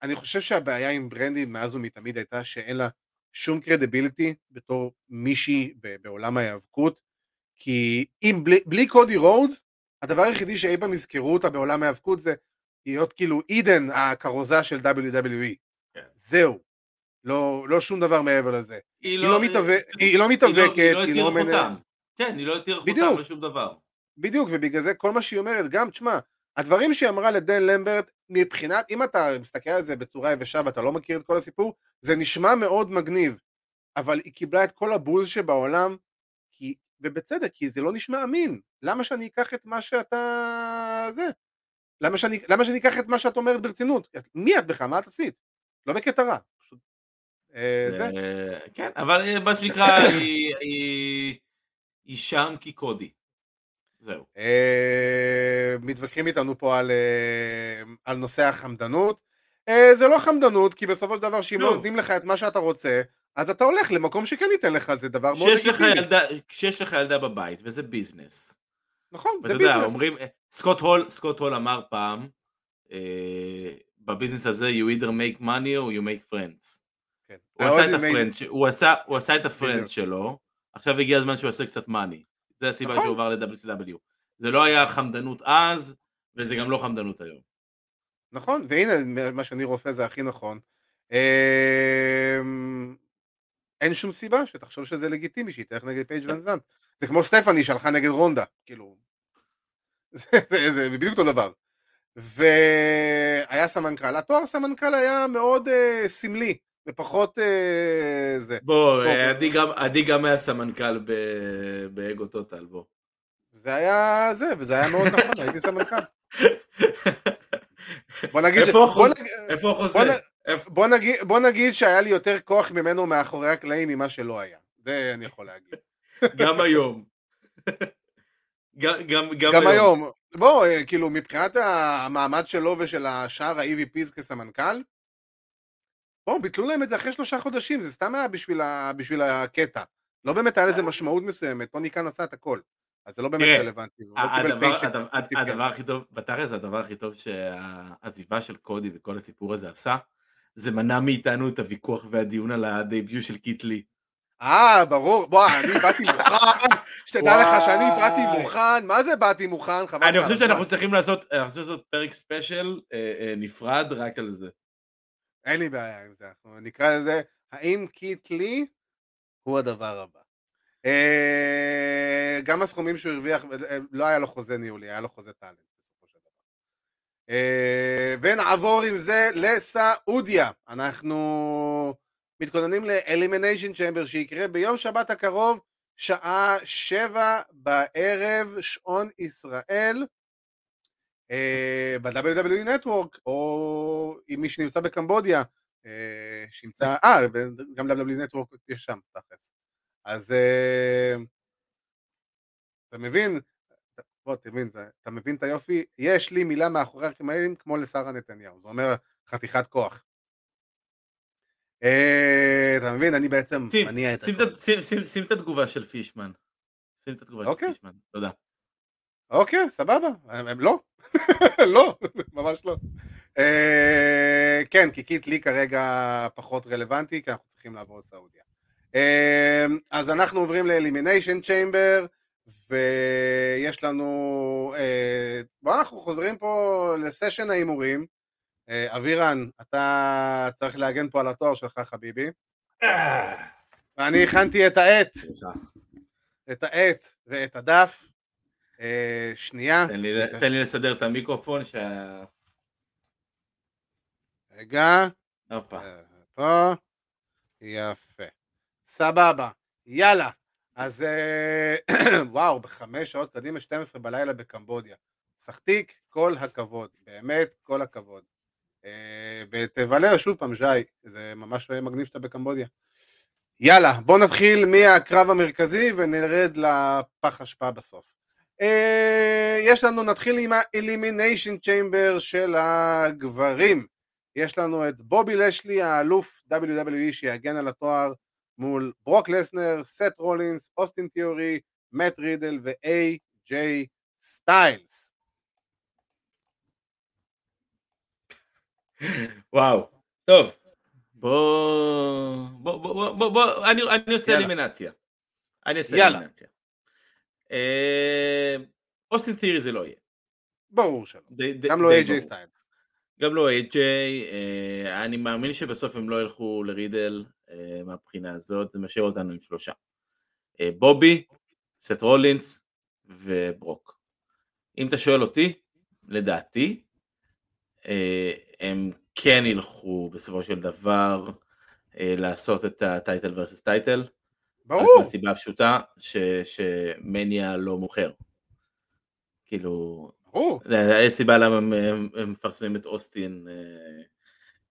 אני חושב שהבעיה עם ברנדי מאז ומתמיד הייתה שאין לה שום קרדיביליטי בתור מישהי בעולם ההיאבקות, כי אם בלי, בלי קודי רודס, הדבר היחידי שאי פעם יזכרו אותה בעולם ההיאבקות זה להיות כאילו אידן הכרוזה של WWE. כן. זהו. לא, לא שום דבר מעבר לזה. היא, היא, לא, לא, מתאבק, היא, היא לא מתאבקת, היא לא הטירה לא חותם. כן, היא לא הטירה חותם לשום דבר. בדיוק, ובגלל זה כל מה שהיא אומרת, גם, תשמע, הדברים שהיא אמרה לדן למברט, מבחינת, אם אתה מסתכל על זה בצורה יבשה ואתה לא מכיר את כל הסיפור, זה נשמע מאוד מגניב, אבל היא קיבלה את כל הבוז שבעולם, כי, ובצדק, כי זה לא נשמע אמין. למה שאני אקח את מה שאתה... זה? למה שאני, למה שאני אקח את מה שאת אומרת ברצינות? מי את בכלל? מה את עשית? לא בקטע רע. פשוט... אה, זה. כן, אבל אה, מה שנקרא, היא שם כי קודי. זהו. אה, מתווכחים איתנו פה על, אה, על נושא החמדנות. אה, זה לא חמדנות, כי בסופו של דבר שאם לא נותנים לך את מה שאתה רוצה, אז אתה הולך למקום שכן ייתן לך, זה דבר מאוד לגיטימי. כשיש לך ילדה בבית, וזה ביזנס. נכון, זה ביזנס. ואתה יודע, אומרים, סקוט הול, סקוט הול אמר פעם, בביזנס הזה, you either make money or you make friends. כן. הוא, עשה את הפרנץ, הוא, עשה, הוא עשה את הפרנץ שלו, עכשיו הגיע הזמן שהוא יעשה קצת מאני. זה הסיבה נכון. שהוא עבר ל-WCW. זה לא היה חמדנות אז, וזה גם לא חמדנות היום. נכון, והנה מה שאני רופא זה הכי נכון. אמ, אין שום סיבה שתחשוב שזה לגיטימי שהיא תלך נגד פייג' ון זנט. זה כמו סטפני שהלכה נגד רונדה, כאילו. זה, זה, זה בדיוק אותו דבר. והיה סמנכ"ל, התואר סמנכ"ל היה מאוד uh, סמלי, ופחות uh, זה. בוא, עדי גם, עדי גם היה סמנכ"ל באגו טוטל, בוא. זה היה זה, וזה היה מאוד נכון, הייתי סמנכ"ל. בוא נגיד, איפה החוזה? בוא נגיד, בוא נגיד שהיה לי יותר כוח ממנו מאחורי הקלעים ממה שלא היה, זה אני יכול להגיד. גם היום. גם, גם, גם, גם היום. היום. בוא, אה, כאילו, מבחינת המעמד שלו ושל השאר ה-EVPs כסמנכ"ל, בואו, ביטלו להם את זה אחרי שלושה חודשים, זה סתם היה בשביל, ה, בשביל הקטע. לא באמת היה לזה משמעות מסוימת, טוני כאן עשה את הכל. אז זה לא באמת רלוונטי. לא הדבר הכי טוב, בתכל'ס הדבר הכי טוב שהעזיבה של קודי וכל הסיפור הזה עשה, זה מנע מאיתנו את הוויכוח והדיון על הדייביוט של קיטלי. אה, ברור. בוא, אני באתי מוכן, שתדע לך שאני באתי מוכן, מה זה באתי מוכן? אני חושב שאנחנו צריכים לעשות פרק ספיישל אה, אה, נפרד רק על זה. אין לי בעיה עם זה, אנחנו נקרא לזה, האם קיט לי הוא הדבר הבא. אה, גם הסכומים שהוא הרוויח, לא היה לו חוזה ניהולי, היה לו חוזה talent בסופו של דבר. ונעבור עם זה לסעודיה. אנחנו... מתכוננים ל Elimination Chamber שיקרה ביום שבת הקרוב, שעה שבע בערב, שעון ישראל, אה, ב-WWE Network, או עם מי שנמצא בקמבודיה, אה, שימצא, אה, גם WWE Network יש שם, תכלס. אז אה, אתה מבין, בוא תבין, אתה מבין את היופי? יש לי מילה מאחורי הקמיילים כמו לשרה נתניהו, זה אומר חתיכת כוח. אה, אתה מבין? אני בעצם מניע את הכל. שים את התגובה של פישמן. שים את התגובה של אוקיי. פישמן, תודה. אוקיי, סבבה. הם לא. לא, ממש לא. אה, כן, כי קיט לי כרגע פחות רלוונטי, כי אנחנו צריכים לעבור לסעודיה. אה, אז אנחנו עוברים ל Elimination Chamber, ויש לנו... בואו אנחנו חוזרים פה לסשן ההימורים. אה, אבירן, אתה צריך להגן פה על התואר שלך, חביבי. ואני הכנתי את העט, את העט ואת הדף. אה, שנייה. תן לי לסדר את המיקרופון. שה... רגע. הופה. אה, פה. יפה. סבבה. יאללה. אז וואו, בחמש שעות קדימה, 12 בלילה בקמבודיה. סחטיק, כל הכבוד. באמת, כל הכבוד. אה, ותבלה שוב פעם, ז'י, זה ממש מגניב שאתה בקמבודיה. יאללה, בוא נתחיל מהקרב המרכזי ונרד לפח אשפה בסוף. אה, יש לנו, נתחיל עם ה-Elimination Chamber של הגברים. יש לנו את בובי לשלי, האלוף WWE שיגן על התואר מול ברוק לסנר, סט רולינס, אוסטין תיאורי, מאט רידל ו-AJ סטיילס. וואו, טוב, בוא, בוא, בוא, בוא, בוא, אני, אני עושה אלימינציה. אני עושה אלימינציה. אה, אוסטין תירי זה לא יהיה. ברור שלא. גם לא איי-ג'יי סטיילס. גם לא איי-ג'יי, אה, אני מאמין שבסוף הם לא ילכו לרידל אה, מהבחינה הזאת, זה משאיר אותנו עם שלושה. בובי, סט רולינס וברוק. אם אתה שואל אותי, לדעתי, הם כן ילכו בסופו של דבר לעשות את הטייטל ורסס טייטל. ברור. מהסיבה הפשוטה ש, שמניה לא מוכר. כאילו, ברור. יש סיבה למה הם, הם מפרסמים את אוסטין אה,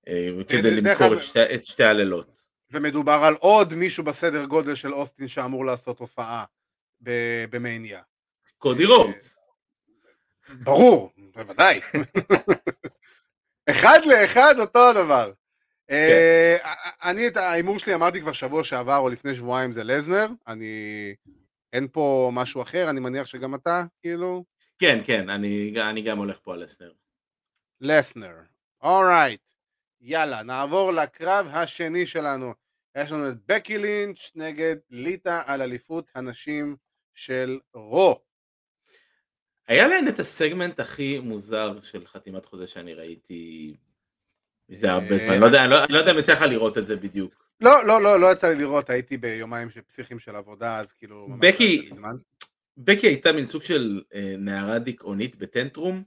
אה, כדי למכור את שתי, את שתי הלילות. ומדובר על עוד מישהו בסדר גודל של אוסטין שאמור לעשות הופעה במניה. קודי רודס. ברור, בוודאי. אחד לאחד אותו הדבר. אה, כן. אני את ההימור שלי אמרתי כבר שבוע שעבר או לפני שבועיים זה לזנר, אני... אין פה משהו אחר, אני מניח שגם אתה, כאילו? כן, כן, אני, אני גם הולך פה על לסנר. לסנר, אורייט. יאללה, נעבור לקרב השני שלנו. יש לנו את בקי לינץ' נגד ליטה על אליפות הנשים של רו. היה להן את הסגמנט הכי מוזר של חתימת חוזה שאני ראיתי מזה הרבה זמן, לא יודע, לא, לא יודע אם יצא לך לראות את זה בדיוק. לא, לא, לא, לא יצא לי לראות, הייתי ביומיים של פסיכיים של עבודה, אז כאילו... בקי, בקי הייתה מין סוג של אה, נערה דיכאונית בטנטרום.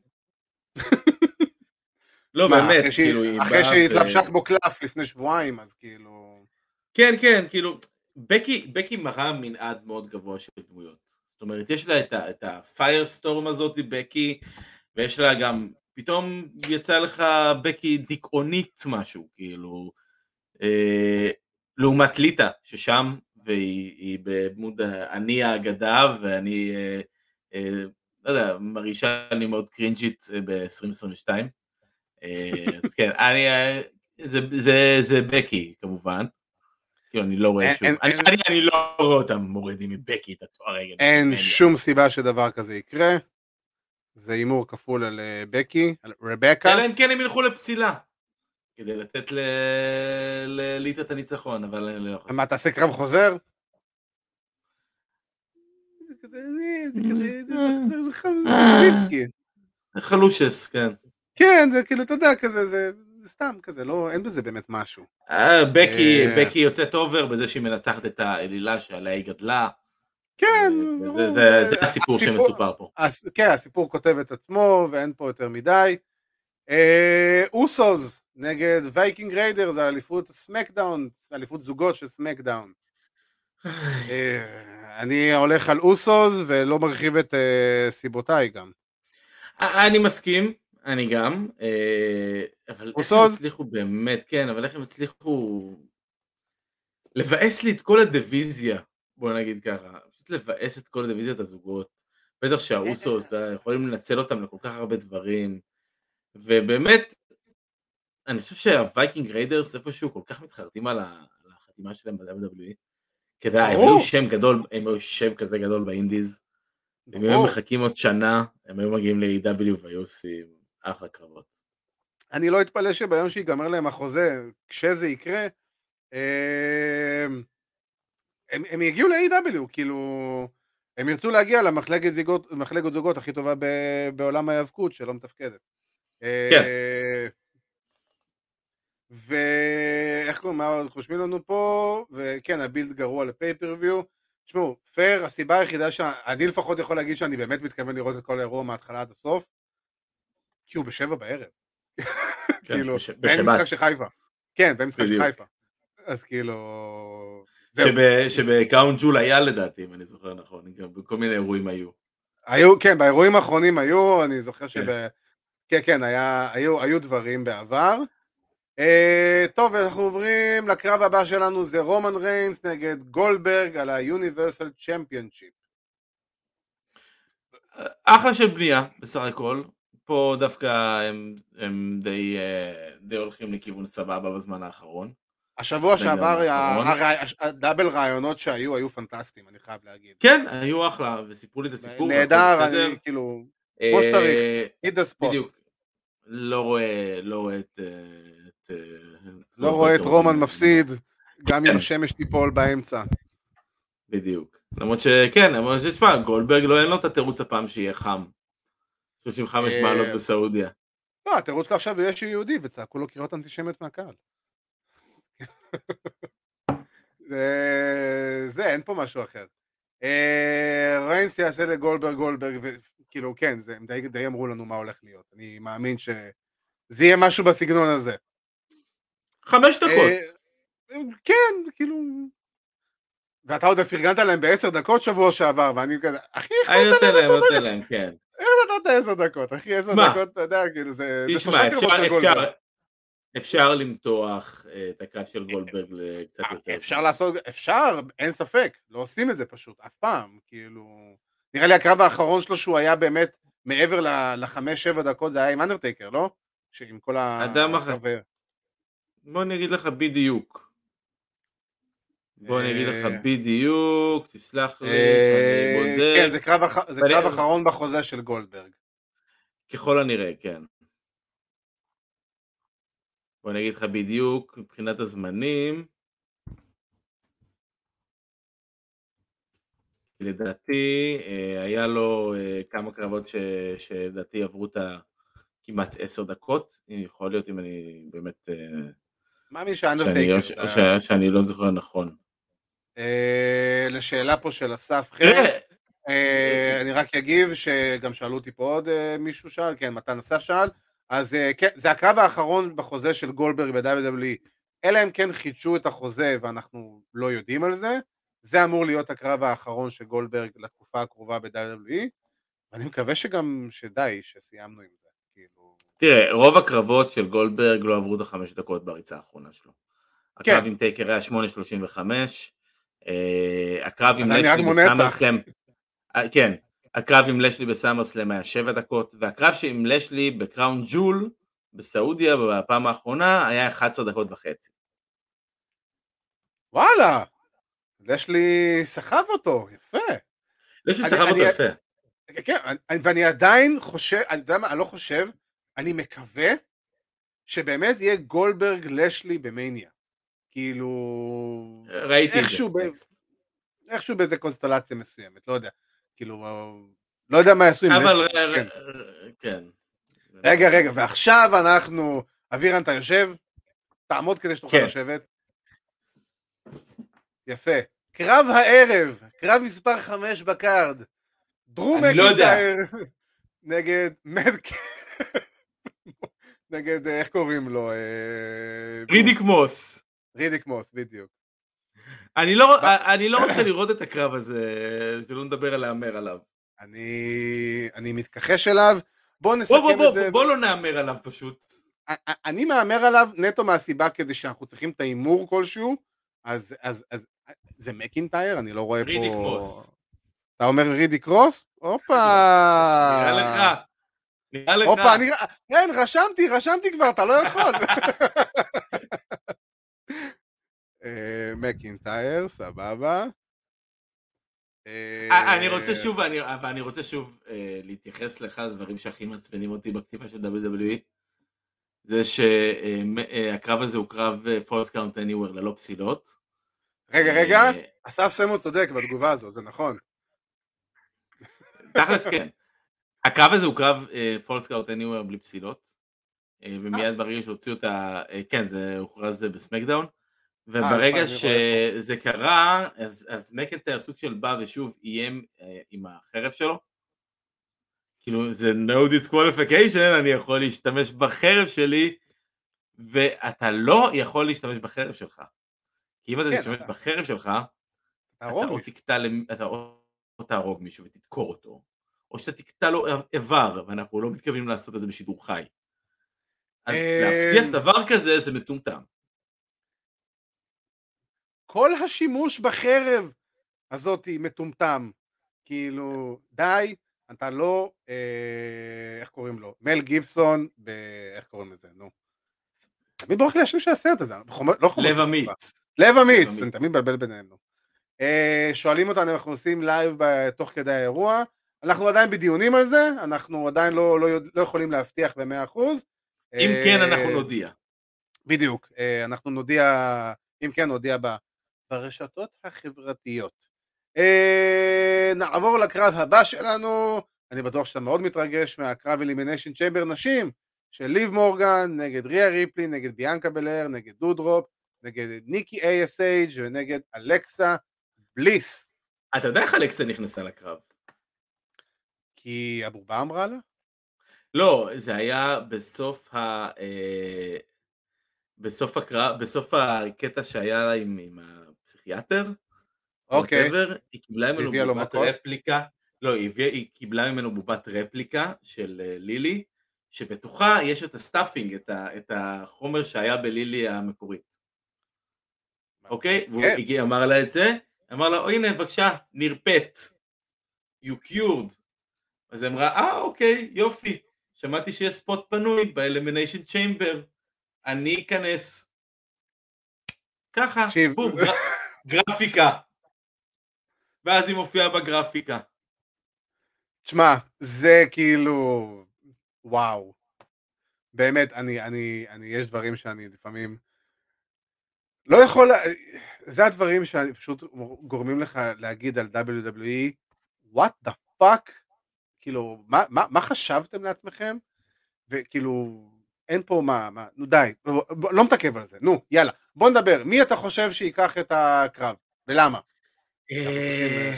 לא, באמת, כאילו... אחרי שהיא התלבשה כמו קלף לפני שבועיים, אז כאילו... כן, כן, כאילו, בקי, בקי מראה מנעד מאוד גבוה של דמויות. זאת אומרת, יש לה את הפיירסטורם הזאת, בקי, ויש לה גם, פתאום יצא לך בקי דיכאונית משהו, כאילו, אה, לעומת ליטה, ששם, והיא בדמות אני האגדה, ואני, אה, אה, לא יודע, מרגישה אני מאוד קרינג'ית אה, ב-2022. אה, אז כן, אני, זה, זה, זה בקי כמובן. כאילו אני לא רואה שום, אני לא רואה אותם מורידים מבקי את התואר. אין שום סיבה שדבר כזה יקרה. זה הימור כפול על אה, בקי, על רבקה. אלא אם כן הם ילכו לפסילה. כדי לתת לליטה את הניצחון, אבל אני לא חושב. מה, תעשה קרב חוזר? זה חלושס כזה. חלושס, כן. כן, זה כאילו, אתה יודע, כזה, זה סתם כזה, לא, אין בזה באמת משהו. אה, בקי, בקי יוצאת over בזה שהיא מנצחת את האלילה שעליה היא גדלה. כן. זה הסיפור שמסופר פה. כן, הסיפור כותב את עצמו ואין פה יותר מדי. אה, אוסוז נגד וייקינג ריידרס, זה אליפות סמקדאון, אליפות זוגות של סמקדאון. אה, אני הולך על אוסוז ולא מרחיב את אה, סיבותיי גם. אני מסכים, אני גם, אבל איך הם הצליחו באמת, כן, אבל איך הם הצליחו לבאס לי את כל ה division ה, בוא נגיד ככה, פשוט לבאס את כל ה division הזוגות, בטח שהאוסוס יכולים לנצל אותם לכל כך הרבה דברים. ובאמת, אני חושב שהווייקינג ריידרס איפשהו כל כך מתחרטים על החתימה שלהם ב-WWE. כדאי, הם היו שם גדול, הם היו שם כזה גדול באינדיז. אם היו מחכים עוד שנה, הם היו מגיעים ל-AW והיו עושים אחלה קרבות. אני לא אתפלא שביום שיגמר להם החוזה, כשזה יקרה, הם, הם, יגיעו ל-AW, כאילו, הם ירצו להגיע למחלקת זוגות, זוגות הכי טובה בעולם ההיאבקות שלא מתפקדת. כן. ואיך קוראים, מה עוד חושבים לנו פה, וכן, הבילד גרוע לפייפריוויו. תשמעו, פייר, הסיבה היחידה שאני לפחות יכול להגיד שאני באמת מתכוון לראות את כל האירוע מההתחלה עד הסוף, כי הוא בשבע בערב. כן, כאילו, ואין משחק של חיפה. כן, ואין משחק של חיפה. אז כאילו... שבקאונט ג'ול היה לדעתי, אם אני זוכר נכון, גם בכל מיני אירועים היו. היו, כן, באירועים האחרונים היו, אני זוכר כן. שב... כן, כן, היה, היו, היו דברים בעבר. Uh, טוב, אנחנו עוברים לקרב הבא שלנו, זה רומן ריינס נגד גולדברג על ה-Universal Championship. אחלה של בנייה, בסך הכל. פה דווקא הם, הם די, אה, די הולכים לכיוון סבבה בזמן האחרון. השבוע שעבר, הדאבל רעיונות שהיו, היו פנטסטיים, אני חייב להגיד. כן, היו אחלה, וסיפרו לי את הסיפור. נהדר, אני כאילו, כמו שצריך, hit the spot. בדיוק, לא רואה, לא רואה את... את לא רואה את רומן מפסיד, גם אם כן. השמש תיפול באמצע. בדיוק. למרות שכן, למרות שתשמע, גולדברג לא אין לו את התירוץ הפעם שיהיה חם. 35 אה, מעלות בסעודיה. לא, התירוץ לעכשיו יש יהודי וצעקו לו קריאות אנטישמיות מהקהל. זה, אין פה משהו אחר. אה, ריינס יעשה לגולדברג גולדברג, כאילו, כן, זה, הם די, די אמרו לנו מה הולך להיות. אני מאמין שזה יהיה משהו בסגנון הזה. חמש דקות. אה, כן, כאילו... ואתה עוד פרגנת להם בעשר דקות שבוע שעבר, ואני כזה, אחי, איך נתת להם עשר דקות? כן. איך נתת עשר דקות, אחי, עשר דקות, אתה יודע, כאילו, זה... תשמע, אפשר, אפשר למתוח אה, את הקו של גולדברג לקצת אה, יותר. אפשר לעשות, אפשר, אין ספק, לא עושים את זה פשוט, אף פעם, כאילו... נראה לי הקרב האחרון שלו שהוא היה באמת מעבר לחמש שבע דקות זה היה עם אנדרטייקר, לא? שעם כל החבר. בוא אני אגיד לך בדיוק. בוא אני אגיד לך אה, בדיוק, תסלח לי, שאני בודק. כן, זה קרב אחרון בחוזה של גולדברג. ככל הנראה, כן. בוא אני אגיד לך בדיוק, מבחינת הזמנים. לדעתי אה, היה לו אה, כמה קרבות שלדעתי עברו את הכמעט עשר דקות, יכול להיות אם אני באמת... אה, מאמין שאנדרטייקר. שאני, שאני לא זוכר נכון. לשאלה פה של אסף חן, אני רק אגיב שגם שאלו אותי פה עוד מישהו שאל, כן, מתן אסף שאל, אז כן, זה הקרב האחרון בחוזה של גולדברג ב-WWE, אלא אם כן חידשו את החוזה ואנחנו לא יודעים על זה, זה אמור להיות הקרב האחרון של גולדברג לתקופה הקרובה ב-WWE, ואני מקווה שגם, שדי, שסיימנו עם זה, כאילו... תראה, רוב הקרבות של גולדברג לא עברו את החמש דקות בריצה האחרונה שלו. כן. הקרב עם טייקר היה 8.35, אה, הקרב עם לשלי בסאמרסלאם, אה, כן, הקרב עם לשלי בסאמרסלאם היה 7 דקות, והקרב עם לשלי בקראון ג'ול בסעודיה בפעם האחרונה היה 11 דקות וחצי. וואלה, יש לי סחב אותו, יפה. יש לי סחב אותו יפה. כן, ואני עדיין חושב, אני יודע מה, אני לא חושב, אני מקווה שבאמת יהיה גולדברג לשלי במניה. כאילו... ראיתי את זה. איכשהו באיזה קונסטלציה מסוימת, לא יודע. כאילו, לא יודע מה יעשו עם אבל כן. כן. רגע, רגע, ועכשיו אנחנו... אבירן, אתה יושב? תעמוד כדי שתוכל כן. לשבת. יפה. קרב הערב, קרב מספר 5 בקארד. דרום מקינטייר לא נגד מדק... נגד, איך קוראים לו? אה, רידיק מוס. רידיק מוס, בדיוק. אני לא, אני לא רוצה לראות את הקרב הזה, שלא נדבר על להמר עליו. אני, אני מתכחש אליו, בוא נסכם בוא, בוא, את זה. בוא, בוא לא נהמר עליו פשוט. אני מהמר עליו נטו מהסיבה כדי שאנחנו צריכים את ההימור כלשהו, אז, אז, אז זה מקינטייר? אני לא רואה פה... רידיק מוס. אתה אומר רידיק קרוס? הופה! נראה לך. נראה לך. הופה, אני... כן, רשמתי, רשמתי כבר, אתה לא יכול. אה, מקינטייר, סבבה. אה, אני רוצה שוב, אני רוצה שוב אה, להתייחס לאחד הדברים שהכי מעצבנים אותי בכתיבה של WWE. זה שהקרב הזה הוא קרב falls count anywhere ללא פסילות. רגע, רגע, אסף סמו צודק בתגובה הזו, זה נכון. תכלס כן. הקרב הזה הוא קרב falls count anywhere בלי פסילות. ומיד ברגע שהוציאו את ה... כן, זה הוכרז בסמקדאון. וברגע אה, שזה קרה, אז, אז מקנטייר סוג של בא ושוב איים אה, עם החרב שלו. כאילו זה no disqualification, אני יכול להשתמש בחרב שלי, ואתה לא יכול להשתמש בחרב שלך. כי אם אתה כן, תשתמש אתה... בחרב שלך, אתה או תקטע, אתה או תהרוג מישהו ותדקור אותו, או שאתה תקטע לו איבר, ואנחנו לא מתכוונים לעשות את זה בשידור חי. אז להבטיח אמ, דבר כזה זה מטומטם. כל השימוש בחרב הזאת מטומטם. כאילו, די, אתה לא, אה, איך קוראים לו? מל גיבסון, ב... איך קוראים לזה, נו. תמיד בורח לי השם של הסרט הזה, לא חומר. לב אמיץ. לב אמיץ, אני תמיד מבלבל ביניהם. אה, שואלים אותנו אנחנו עושים live תוך כדי האירוע, אנחנו עדיין בדיונים על זה, אנחנו עדיין לא, לא, לא יכולים להבטיח במאה אחוז. אם אה, כן אנחנו נודיע. בדיוק, אה, אנחנו נודיע, אם כן נודיע ברשתות החברתיות. אה, נעבור לקרב הבא שלנו, אני בטוח שאתה מאוד מתרגש מהקרב Elimination Chamber נשים של ליב מורגן נגד ריה ריפלי, נגד ביאנקה בלר, נגד דודרופ, נגד ניקי A.S.H ונגד אלכסה בליס. אתה יודע איך אלכסה נכנסה לקרב? כי הבובה אמרה לה? לא, זה היה בסוף ה... אה, בסוף הקרב, בסוף הקטע שהיה לה עם, עם פסיכיאטר, אוקיי, היא קיבלה ממנו בובת רפליקה, לא, היא, הביאה, היא קיבלה ממנו בובת רפליקה של אה, לילי, שבתוכה יש את ה stuffing, את, ה, את החומר שהיה בלילי המקורית. אוקיי? והוא כן. הגיע, אמר לה את זה, אמר לה, הנה בבקשה, נרפאת, you cured. אז היא אמרה, אה אוקיי, יופי, שמעתי שיש ספוט פנוי באלמיניישן צ'יימבר, אני אכנס. ככה, בום, גרפיקה. ואז היא מופיעה בגרפיקה. תשמע, זה כאילו... וואו. באמת, אני, אני, אני, יש דברים שאני לפעמים לא יכול, זה הדברים שפשוט גורמים לך להגיד על WWE, what the fuck? כאילו, מה, מה, מה חשבתם לעצמכם? וכאילו, אין פה מה, מה, נו די, לא מתעכב על זה, נו, יאללה, בוא נדבר, מי אתה חושב שייקח את הקרב, ולמה? אה,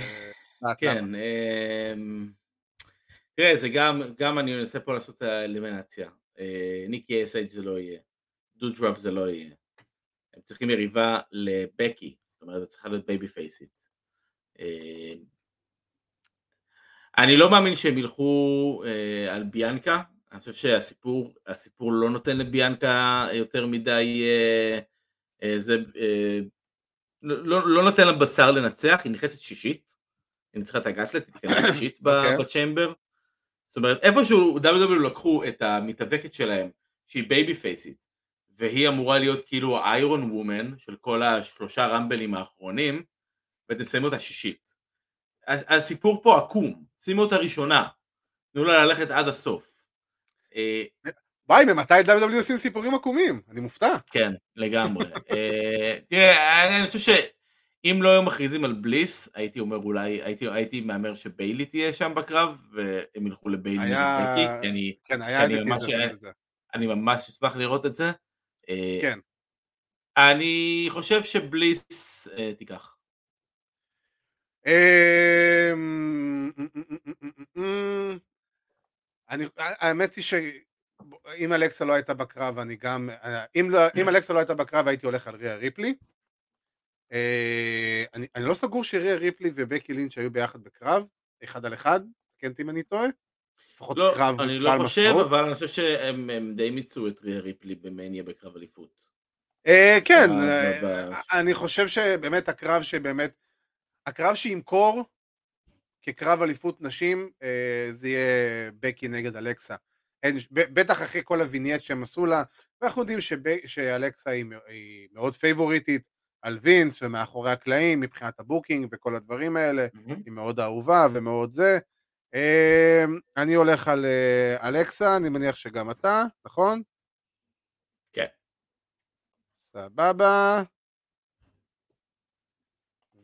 אה, כן, אמ, תראה, זה גם, גם אני מנסה פה לעשות את אה, ניקי A.S.H זה לא יהיה, דודרופ זה לא יהיה, הם צריכים יריבה לבקי, זאת אומרת, זה צריכה להיות babyface ית. אני לא מאמין שהם ילכו על ביאנקה, אני חושב שהסיפור הסיפור לא נותן לביאנקה יותר מדי, אה, אה, זה, אה, לא, לא נותן לה בשר לנצח, היא נכנסת שישית, היא ניצחה את ה gauntlet, היא תיכנס שישית אוקיי. אוקיי. ב chamber, זאת אומרת איפשהו WWE לקחו את המתאבקת שלהם, שהיא babyface ית, והיא אמורה להיות כאילו ה iron woman של כל השלושה רמבלים האחרונים, ואתם שמים אותה שישית. הסיפור פה עקום, שימו אותה ראשונה, תנו לה ללכת עד הסוף. אה, וואי, ממתי WWE עושים סיפורים עקומים? אני מופתע. כן, לגמרי. אה, תראה, אני חושב שאם לא היו מכריזים על בליס, הייתי אומר אולי, הייתי מהמר שביילי תהיה שם בקרב, והם ילכו לביילי בקי, כן, היה איזה טיזר. אני ממש אשמח לראות את זה. אה, כן. אני חושב שבליס אה, תיקח. אני, האמת היא שאם אלכסה לא הייתה בקרב אני גם, אם, לא, אם אלכסה לא הייתה בקרב הייתי הולך על ריה ריפלי אה, אני, אני לא סגור שריה ריפלי ובקי לינץ' היו ביחד בקרב, אחד על אחד, כן אם אני טועה? לפחות לא, קרב אני לא חושב, משמעותי. אבל אני חושב שהם די מיצו את ריה ריפלי במניה בקרב אליפות. אה, כן, אה, אני חושב שבאמת הקרב שבאמת, הקרב שימכור כקרב אליפות נשים זה יהיה בקי נגד אלכסה. בטח אחרי כל ה vignette שהם עשו לה, ואנחנו יודעים שאלכסה היא מאוד פייבוריטית על וינס ומאחורי הקלעים מבחינת ה booking וכל הדברים האלה, היא מאוד אהובה ומאוד זה. אמ, אני הולך על אה, אלכסה, אני מניח שגם אתה, נכון? כן. סבבה.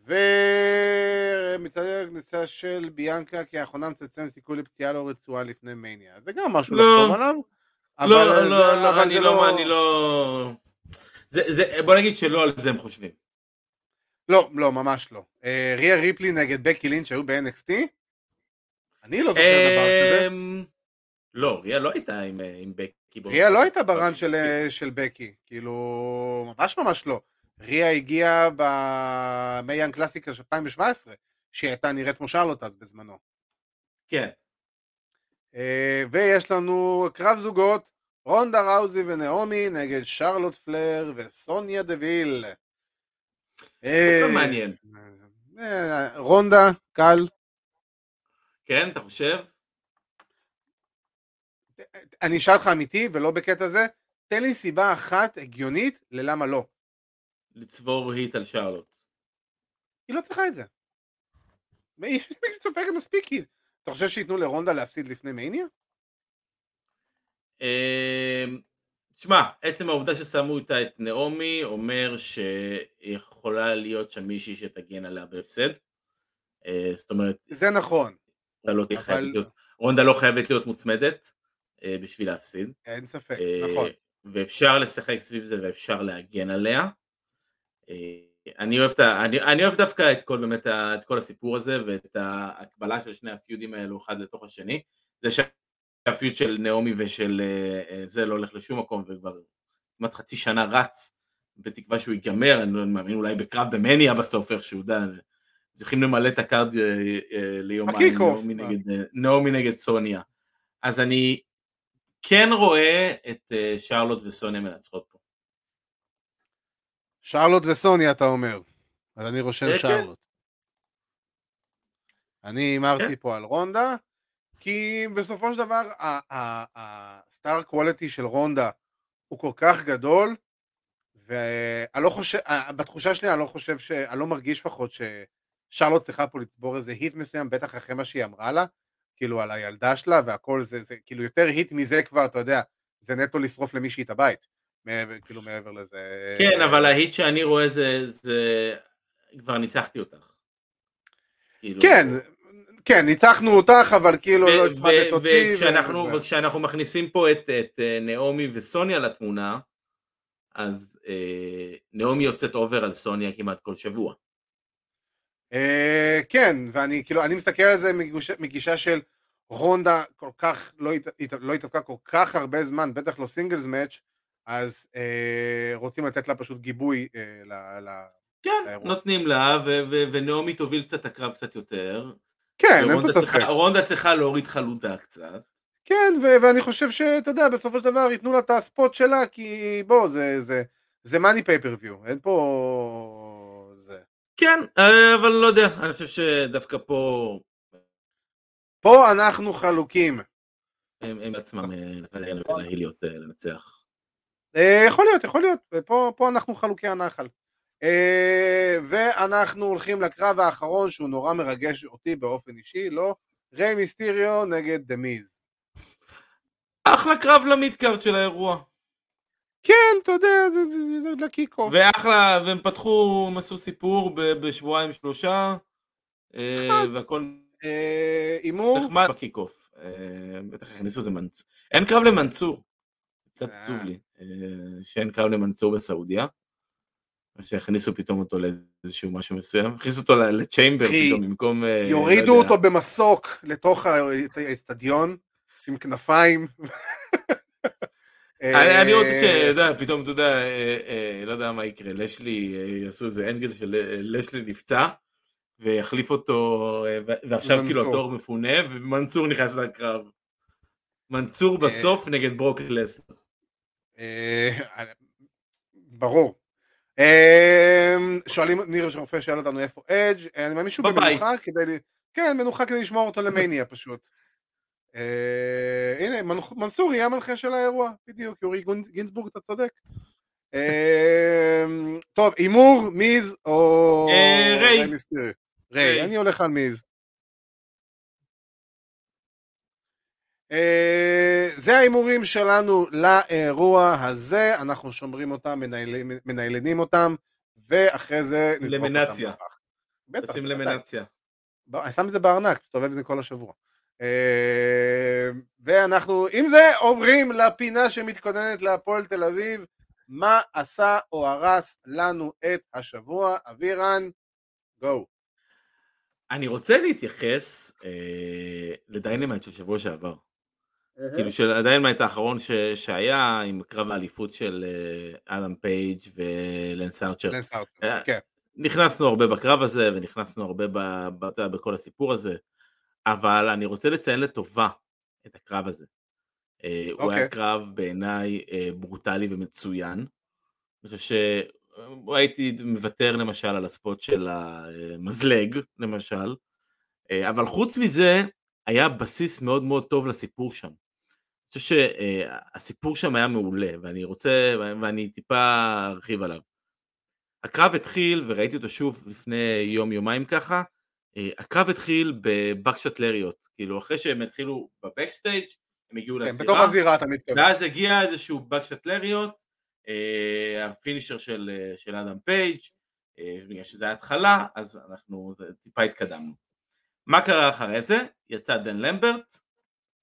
ומצטער כניסה של ביאנקה כי האחרונה מצלצלת סיכוי לפציעה לא רצויה לפני מניה. זה גם משהו לא. לחתום עליו. לא, לא, לא, אני לא, אני לא... בוא נגיד שלא על זה הם חושבים. לא, לא, ממש לא. אה, ריה ריפלי נגד בקי לינץ' שהיו ב-NXT? אני לא זוכר דבר כזה. אמ, לא, ריה לא הייתה עם, אה, בקי. ריה לא הייתה ברן של, אה, של בקי, כאילו, ממש ממש לא. ריה הגיעה במייאן קלאסיקה של 2017, שהיא הייתה נראית כמו שרלוט אז בזמנו. כן. ויש לנו קרב זוגות, רונדה ראוזי ונעמי נגד שרלוט פלר וסוניה דוויל. זה מעניין. רונדה, קל, כן, אתה חושב? אני אשאל אותך אמיתי ולא בקטע זה, תן לי סיבה אחת הגיונית ללמה לא. לצבור היט על שרלוט. היא לא צריכה את זה. היא סופגת מספיק היט. אתה חושב שייתנו לרונדה להפסיד לפני מניה? אמ, שמע, עצם העובדה ששמו איתה את נעמי אומר שיכולה להיות שם מישהי שתגן עליה בהפסד. אה, זאת אומרת... זה נכון. לא אבל... להיות, רונדה לא חייבת להיות מוצמדת אה, בשביל להפסיד. אין ספק, אה, נכון. ואפשר לשחק סביב זה ואפשר להגן עליה. אה, אני אוהב, אני, אני אוהב דווקא את כל, באמת, את כל הסיפור הזה ואת ההקבלה של שני הפיודים האלו אחד לתוך השני. זה שה feud של נעמי ושל אה, זה לא הולך לשום מקום וכבר כמעט חצי שנה רץ בתקווה שהוא ייגמר, אני לא מאמין אולי בקרב במניה בסוף איכשהו, צריכים למלא את ה card אה, אה, ליומיים, נעמי נגד סוניה. אז אני כן רואה את אה, שרלוט וסוניה מנצחות פה. שרלוט וסוניה אתה אומר, אז אני רושם כן. שרלוט. אני הימרתי כן. פה על רונדה, כי בסופו של דבר הסטאר קוואליטי של רונדה הוא כל כך גדול, ואני לא חושב, בתחושה שלי אני לא חושב, ש... אני לא מרגיש לפחות ש... שרלוט צריכה פה לצבור איזה היט מסוים, בטח אחרי מה שהיא אמרה לה, כאילו על הילדה שלה והכל זה, זה כאילו יותר היט מזה כבר, אתה יודע, זה נטו לשרוף למישהי את הבית, מעבר, כאילו מעבר לזה. כן, אבל ההיט שאני רואה זה, זה, כבר ניצחתי אותך. כאילו... כן, כן, ניצחנו אותך, אבל כאילו לא הצמדת אותי. וכשאנחנו. וכשאנחנו מכניסים פה את, את אה, נעמי וסוניה לתמונה, אז אה, נעמי יוצאת אובר על סוניה כמעט כל שבוע. Uh, כן, ואני כאילו, אני מסתכל על זה מגישה של רונדה כל כך, לא, לא התאבקה כל כך הרבה זמן, בטח לא סינגלס מאץ', אז uh, רוצים לתת לה פשוט גיבוי uh, ל... ל כן, לאירוע. נותנים לה, ונעמי תוביל קצת הקרב קצת יותר. כן, אין פה ספק. רונדה צריכה להוריד חלודה קצת. כן, ו- ואני חושב שאתה יודע, בסופו של דבר ייתנו לה את הספוט שלה, כי בוא, זה, זה, זה מאני פייפריוויו, אין פה... כן, אה, אבל לא יודע, אני חושב שדווקא פה... פה אנחנו חלוקים. הם, הם עצמם אה, להיות אה, לנצח. יכול להיות, יכול להיות, פה, פה אנחנו חלוקי הנחל. ואנחנו הולכים לקרב האחרון שהוא נורא מרגש אותי באופן אישי, לא? ריי מיסטיריו נגד דמיז. אחלה קרב למידקארט של האירוע. כן, אתה יודע, זה, זה, זה לקיקוף. ואחלה, והם פתחו, הם עשו סיפור בשבועיים שלושה, אה, והכל... אה, הימור? נחמד בקיקוף. אה, בטח הכניסו איזה מנצור. אין קרב למנצור. קצת עצוב לי, שאין קרב למנצור בסעודיה. שהכניסו פתאום אותו לאיזשהו משהו מסוים, הכניסו אותו לצ'יימבר פתאום במקום... יורידו לא אותו במסוק לתוך האצטדיון עם כנפיים. אני רוצה ש... יודע, פתאום, אתה יודע, אה, אה, לא יודע מה יקרה, לשלי, אה, יעשו איזה אנגל של לשלי נפצע, ויחליף אותו, ועכשיו כאילו התור מפונה, ומנסור נכנס לקרב. מנסור בסוף נגד ברוק לסנר. ברור. שואלים, ניר רופא שאל אותנו איפה אדג', אני מאמין שהוא במנוחה כדי, כן, מנוחה כדי לשמור אותו למניה פשוט. Uh, הנה, מנסור יהיה המנחה של האירוע, בדיוק, יורי גינזבורג, אתה צודק. Uh, טוב, הימור, מיז או... ריי. ריי, אני הולך על מיז. זה ההימורים שלנו לאירוע הזה, אנחנו שומרים אותם, מניילנים אותם, ואחרי זה. למנציה. נשים למנציה. אני שם את זה בארנק, תסתובב את זה כל השבוע. אה, ואנחנו עם זה עוברים לפינה שמתכוננת להפועל תל אביב, מה עשה או הרס לנו את השבוע, אבירן, go. אני רוצה להתייחס אה, ל Dynamite של שבוע שעבר. כאילו של ה Dynamite האחרון ש, שהיה עם קרב האליפות של אה, אדם פייג' ולנס ארצ'ר. לנס ארצ'ר, אה, כן. נכנסנו הרבה בקרב הזה ונכנסנו הרבה ב, ב, בכל הסיפור הזה. אבל אני רוצה לציין לטובה את הקרב הזה. Okay. אה, הוא היה אוקיי. קרב בעיניי ברוטלי ומצוין. אני חושב שהייתי מוותר למשל על הספוט של המזלג למשל, אבל חוץ מזה היה בסיס מאוד מאוד טוב לסיפור שם. חושב שהסיפור שם היה מעולה ואני רוצה ואני טיפה ארחיב עליו. הקרב התחיל וראיתי אותו שוב לפני יום יומיים ככה אה, הקרב התחיל ב Buckshot Lariat, כאילו אחרי שהם התחילו ב backstage הם הגיעו כן, לזירה, בתוך הזירה אתה מתכוון, ואז הגיע איזשהו Buckshot Lariat, אה, ה finisher של, אה, של אדם פייג', בגלל שזה ההתחלה, אז אנחנו טיפה התקדמנו. מה קרה אחרי זה? יצא דן למברט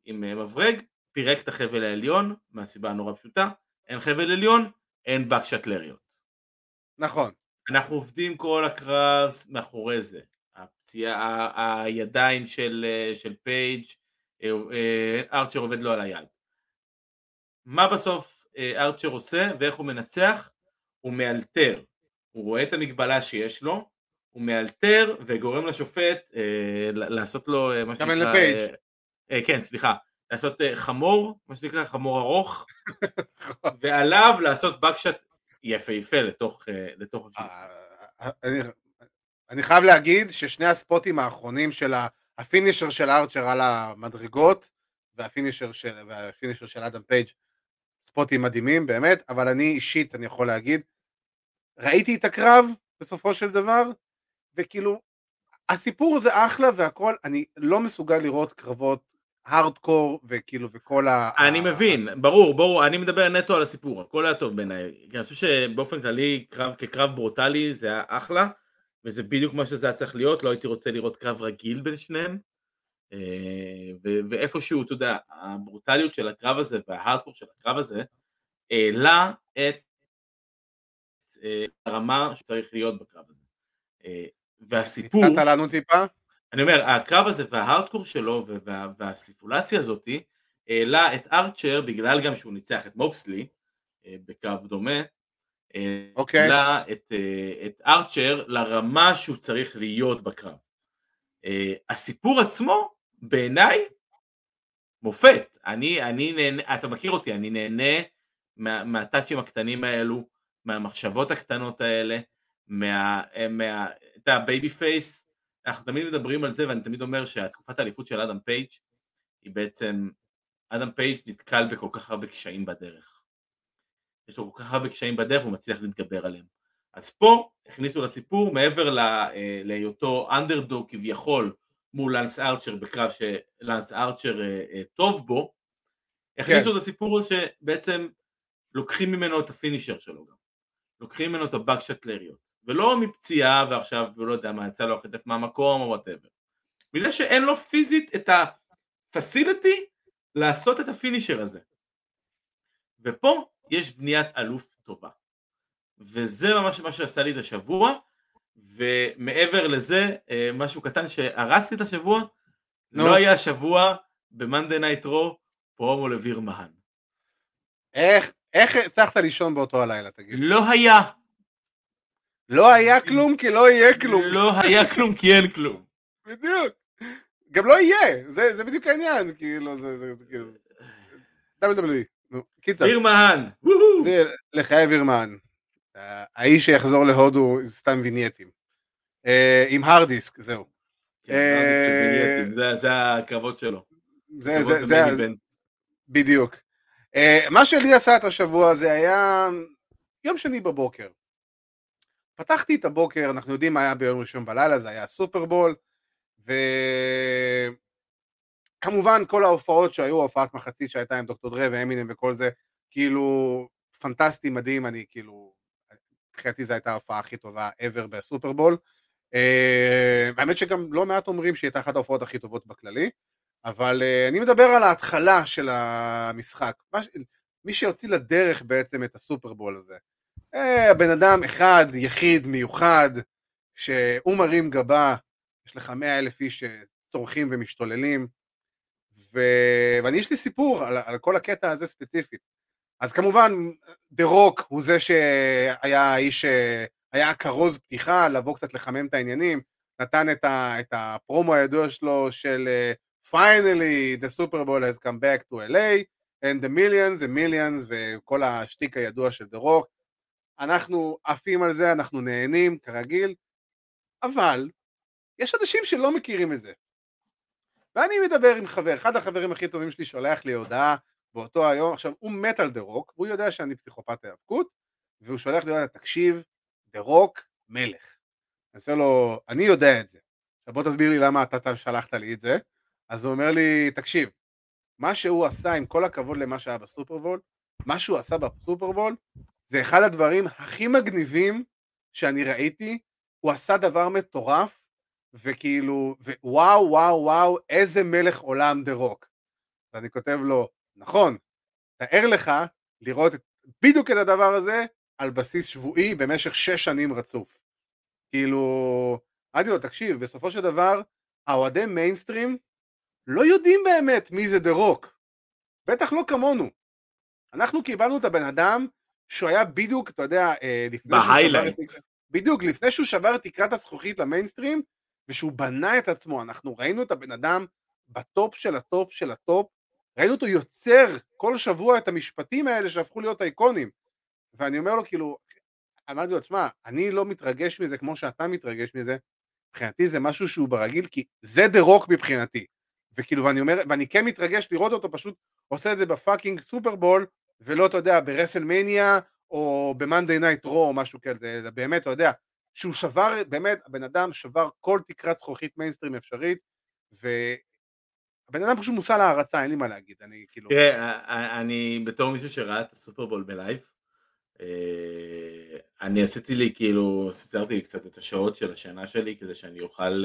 עם מברג, פירק את החבל העליון, מהסיבה הנורא פשוטה, אין חבל עליון, אין בקשטלריות. נכון. אנחנו עובדים כל הקרב מאחורי זה. הפציעה, הידיים של, אה, של פייג', אה, אה, ארצ'ר עובד לו על היד. מה בסוף ארצ'ר עושה ואיך הוא מנצח? הוא מאלתר, הוא רואה את המגבלה שיש לו, הוא מאלתר וגורם לשופט לעשות לו מה שנקרא... לפייג'. כן, סליחה, לעשות חמור, מה שנקרא חמור ארוך, ועליו לעשות Buckshot יפהפה לתוך, לתוך אני חייב להגיד ששני הספוטים האחרונים של ה finisher של ארצ'ר על המדרגות וה finisher של, וה finisher של אדם פייג' ספוטים מדהימים באמת, אבל אני אישית, אני יכול להגיד, ראיתי את הקרב בסופו של דבר, וכאילו, הסיפור הזה אחלה והכל, אני לא מסוגל לראות קרבות הארדקור וכאילו וכל ה... אני מבין, ברור, ברור, אני מדבר נטו על הסיפור, הכל היה טוב בעיניי, כי אני חושב שבאופן כללי קרב כקרב ברוטלי זה היה אחלה, וזה בדיוק מה שזה היה צריך להיות, לא הייתי רוצה לראות קרב רגיל בין שניהם. אה, ואיפשהו, אתה יודע, הברוטליות של הקרב הזה וההארדקור של הקרב הזה העלה את אה, הרמה שצריך להיות בקרב הזה. אה, והסיפור... נתת לנו טיפה? אני אומר, הקרב הזה וההארדקור שלו וה, והסיפולציה הזאתי העלה את ארצ'ר בגלל גם שהוא ניצח את מוקסלי בקרב דומה, אוקיי. העלה את, אה, את ארצ'ר לרמה שהוא צריך להיות בקרב. אה, הסיפור עצמו בעיניי מופת, אני, אני נהנה, אתה מכיר אותי, אני נהנה מה, מהטאצ'ים הקטנים האלו, מהמחשבות הקטנות האלה, מה... אה, מה את ה babyface, אנחנו תמיד מדברים על זה ואני תמיד אומר שהתקופת האליפות של אדם פייג' היא בעצם, אדם פייג' נתקל בכל כך הרבה קשיים בדרך. יש לו כל כך הרבה קשיים בדרך והוא מצליח להתגבר עליהם. אז פה הכניסו לסיפור מעבר אה, להיותו אנדרדוג כביכול מול לנס ארצ'ר בקרב שלנס ארצ'ר אה, אה, טוב בו, הכניסו כן. את הסיפור שבעצם לוקחים ממנו את ה finisher שלו גם. לוקחים ממנו את ה Buckshot Lariat. ולא מפציעה ועכשיו הוא לא יודע מה יצא לו הכתף מהמקום או whatever. בגלל שאין לו פיזית את ה facility לעשות את ה finisher הזה. ופה יש בניית אלוף טובה. וזה ממש מה שעשה לי את השבוע, ומעבר לזה, אה, משהו קטן שהרס לי את השבוע, no. לא היה שבוע ב-Monday Night Raw פרומו לביר מהן. איך, איך הצלחת לישון באותו הלילה, תגיד? לא היה. לא היה כלום כי לא יהיה כלום. לא היה כלום כי אין כלום. בדיוק. גם לא יהיה, זה, זה בדיוק העניין, כאילו, זה, זה, זה כאילו... WWE. נו, קיצר. וירמן! לחיי וירמן. האיש שיחזור להודו עם סתם וינייטים. אה, עם הרד דיסק, זהו. כן, אה, זה הקרבות שלו. זה, זה, זה, בדיוק. Uh, מה שלי עשה את השבוע הזה היה יום שני בבוקר. פתחתי את הבוקר, אנחנו יודעים מה היה ביום ראשון בלילה, זה היה סופרבול, וכמובן כל ההופעות שהיו, הופעת מחצית שהייתה עם דוקטור דרה ואמינם וכל זה, כאילו פנטסטי, מדהים, אני כאילו, מבחינתי זו הייתה ההופעה הכי טובה ever בסופרבול. Uh, האמת שגם לא מעט אומרים שהיא הייתה אחת ההופעות הכי טובות בכללי. אבל uh, אני מדבר על ההתחלה של המשחק, מש... מי שיוציא לדרך בעצם את הסופרבול הזה. הבן אדם אחד, יחיד, מיוחד, שהוא מרים גבה, יש לך מאה אלף איש שצורכים ומשתוללים, ו... ואני יש לי סיפור על, על כל הקטע הזה ספציפית. אז כמובן, דה רוק הוא זה שהיה האיש, היה הכרוז פתיחה, לבוא קצת לחמם את העניינים, נתן את, ה, את הפרומו הידוע שלו של finally the Super Bowl has come back to LA and the millions the millions וכל השטיק הידוע של דה רוק אנחנו עפים על זה, אנחנו נהנים כרגיל אבל יש אנשים שלא מכירים את זה ואני מדבר עם חבר, אחד החברים הכי טובים שלי שולח לי הודעה באותו היום, עכשיו הוא מת על דה רוק והוא יודע שאני פסיכופת ההיאבקות והוא שולח לי הודעה, תקשיב, דה רוק מלך. אני עושה לו, אני יודע את זה. עכשיו בוא תסביר לי למה אתה שלחת לי את זה. אז הוא אומר לי, תקשיב, מה שהוא עשה, עם כל הכבוד למה שהיה בסופרבול, מה שהוא עשה בסופרבול, זה אחד הדברים הכי מגניבים שאני ראיתי, הוא עשה דבר מטורף, וכאילו, וואו, וואו, וואו, איזה מלך עולם דה רוק. ואני כותב לו, נכון, תאר לך לראות בדיוק את הדבר הזה על בסיס שבועי במשך שש שנים רצוף. כאילו, אמרתי לו, תקשיב, בסופו של דבר, האוהדי מיינסטרים לא יודעים באמת מי זה דה רוק. בטח לא כמונו. אנחנו קיבלנו את הבן אדם שהוא היה בדיוק, אתה יודע, אה, לפני שהוא שבר. בדיוק, לפני שהוא שבר את תקרת הזכוכית למיינסטרים, ושהוא בנה את עצמו, אנחנו ראינו את הבן אדם בטופ של הטופ של הטופ, ראינו אותו יוצר כל שבוע את המשפטים האלה שהפכו להיות אייקונים. ואני אומר לו, כאילו, אמרתי לו, תשמע, אני לא מתרגש מזה כמו שאתה מתרגש מזה, מבחינתי זה משהו שהוא ברגיל, כי זה דה רוק מבחינתי. וכאילו, ואני אומר, ואני כן מתרגש לראות אותו פשוט עושה את זה ב fucking סופרבול, ולא, אתה יודע, ברסלמניה, או ב Monday Night Raw, או משהו כזה, אלא באמת, אתה יודע, שהוא שבר, באמת, הבן אדם שבר כל תקרת זכוכית מיינסטרים אפשרית, והבן אדם פשוט מושא להערצה, אין לי מה להגיד, אני כאילו... תראה, אני בתור מישהו שראה את הסופרבול בלייב, אני עשיתי לי כאילו, סידרתי לי קצת את השעות של השינה שלי כדי שאני אוכל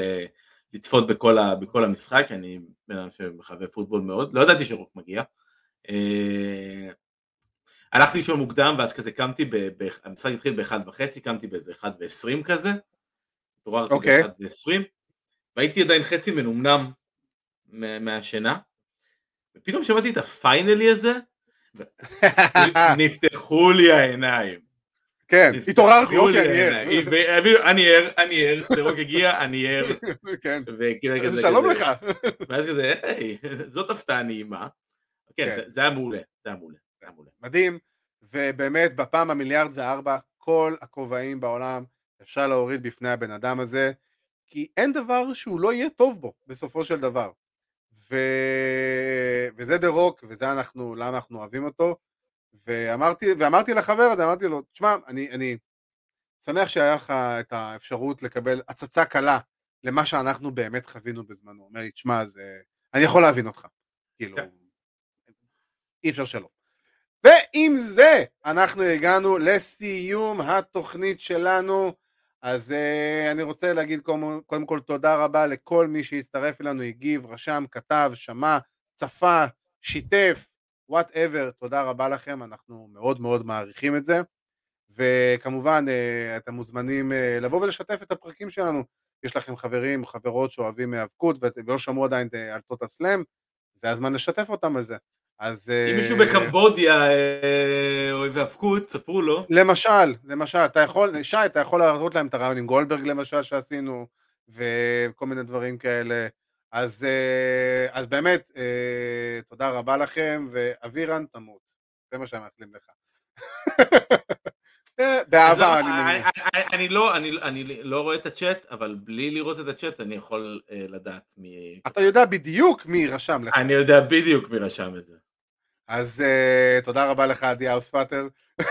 לצפות בכל, ה, בכל המשחק, אני בן אדם שמחווה פוטבול מאוד, לא ידעתי שרוק מגיע. הלכתי לישון מוקדם ואז כזה קמתי, ב, ב, המשחק התחיל באחד וחצי, קמתי באיזה אחד ועשרים כזה, התעוררתי okay. אוקיי. באחד ועשרים, והייתי עדיין חצי מנומנם מהשינה, ופתאום שמעתי את הפיינלי הזה, נפתחו לי העיניים. כן, התעוררתי, אוקיי, אני ער. אני ער, אני ער, סירוק הגיע, אני ער. כן, שלום לך. ואז כזה, היי, זאת הפתעה נעימה. כן, כן. זה היה מעולה, זה היה מעולה. מדהים, ובאמת בפעם המיליארד וארבע, כל הכובעים בעולם אפשר להוריד בפני הבן אדם הזה, כי אין דבר שהוא לא יהיה טוב בו, בסופו של דבר. ו... וזה דה רוק, וזה אנחנו, למה אנחנו אוהבים אותו. ואמרתי, ואמרתי לחבר הזה, אמרתי לו, תשמע, אני, אני שמח שהיה לך את האפשרות לקבל הצצה קלה למה שאנחנו באמת חווינו בזמנו. הוא אומר לי, תשמע, זה... אני יכול להבין אותך. כאילו, כן. אי אפשר שלא. ועם זה אנחנו הגענו לסיום התוכנית שלנו. אז uh, אני רוצה להגיד קודם, קודם כל תודה רבה לכל מי שהצטרף אלינו, הגיב, רשם, כתב, שמע, צפה, שיתף, וואטאבר, תודה רבה לכם, אנחנו מאוד מאוד מעריכים את זה. וכמובן, uh, אתם מוזמנים uh, לבוא ולשתף את הפרקים שלנו. יש לכם חברים, חברות שאוהבים היאבקות ולא שמעו עדיין על טוטה סלאם, זה הזמן לשתף אותם על זה. אז... אם מישהו בקמבודיה אוהב האבקות, ספרו לו. למשל, למשל, אתה יכול, שי, אתה יכול להראות להם את הרעיון עם גולדברג למשל שעשינו, וכל מיני דברים כאלה. אז, אז באמת, תודה רבה לכם, ואבירן תמות. זה מה שהם מאחלים לך. באהבה אני מבין. אני לא, אני לא רואה את הצ'אט, אבל בלי לראות את הצ'אט אני יכול לדעת מי... אתה יודע בדיוק מי רשם לך. אני יודע בדיוק מי רשם את זה. אז תודה רבה לך עדי האוספאטר.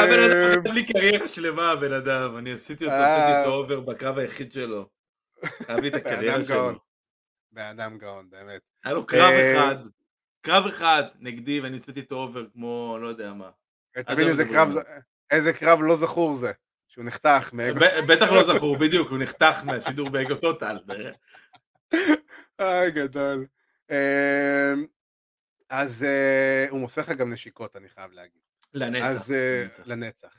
הבן אדם חייב לי קריירה שלמה הבן אדם, אני עשיתי אותו, עשיתי אותו over בקרב היחיד שלו. חייב לי את הקריירה שלו. בן אדם גאון, באמת. היה לו קרב אחד, קרב אחד נגדי ואני עשיתי אותו over כמו לא יודע מה. תבין איזה קרב, איזה קרב לא זכור זה, שהוא נחתך מאגו. בטח לא זכור, בדיוק, הוא נחתך מהשידור באגו טוטל. איי גדול. אז הוא מוסר לך גם נשיקות, אני חייב להגיד. לנצח. לנצח.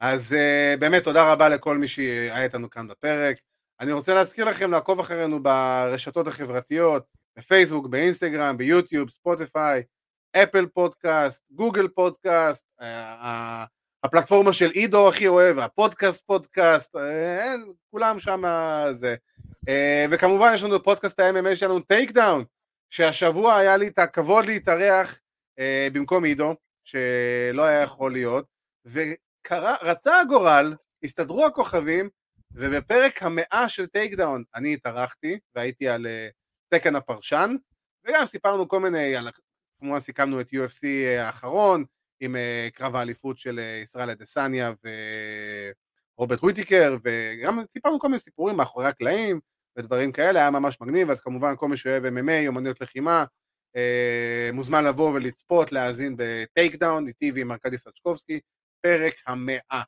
אז באמת תודה רבה לכל מי שהיה איתנו כאן בפרק. אני רוצה להזכיר לכם לעקוב אחרינו ברשתות החברתיות, בפייסבוק, באינסטגרם, ביוטיוב, ספוטיפיי, אפל פודקאסט, גוגל פודקאסט, הפלטפורמה של עידו הכי אוהב, הפודקאסט פודקאסט, כולם שם זה. וכמובן יש לנו פודקאסט ה-MMA שלנו Take Down, שהשבוע היה לי את הכבוד להתארח במקום עידו, שלא היה יכול להיות, ורצה הגורל, הסתדרו הכוכבים, ובפרק המאה של Take Down אני התארחתי והייתי על תקן הפרשן, וגם סיפרנו כל מיני, כמובן סיכמנו את UFC האחרון, עם קרב האליפות של ישראל אדסניה ורוברט וויטיקר, וגם סיפרנו כל מיני סיפורים מאחורי הקלעים ודברים כאלה, היה ממש מגניב, אז כמובן כל מי שאוהב MMA, אומניות לחימה, מוזמן לבוא ולצפות, להאזין ב Take Down, איתי ועם ארכדי סצ'קובסקי, פרק המאה.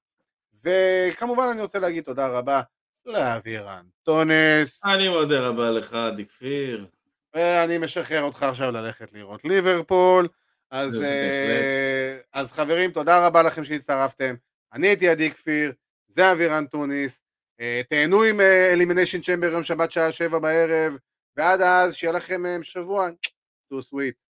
וכמובן אני רוצה להגיד תודה רבה לאבירן טוניס. אני תודה רבה לך, עדי כפיר. ואני משחרר אותך עכשיו ללכת לראות ליברפול. אז, אז חברים, תודה רבה לכם שהצטרפתם. אני הייתי עדי כפיר, זה אבירן טוניס. תהנו עם Elimination Chamber יום שבת שעה שבע בערב, ועד אז שיהיה לכם שבוע. too sweet.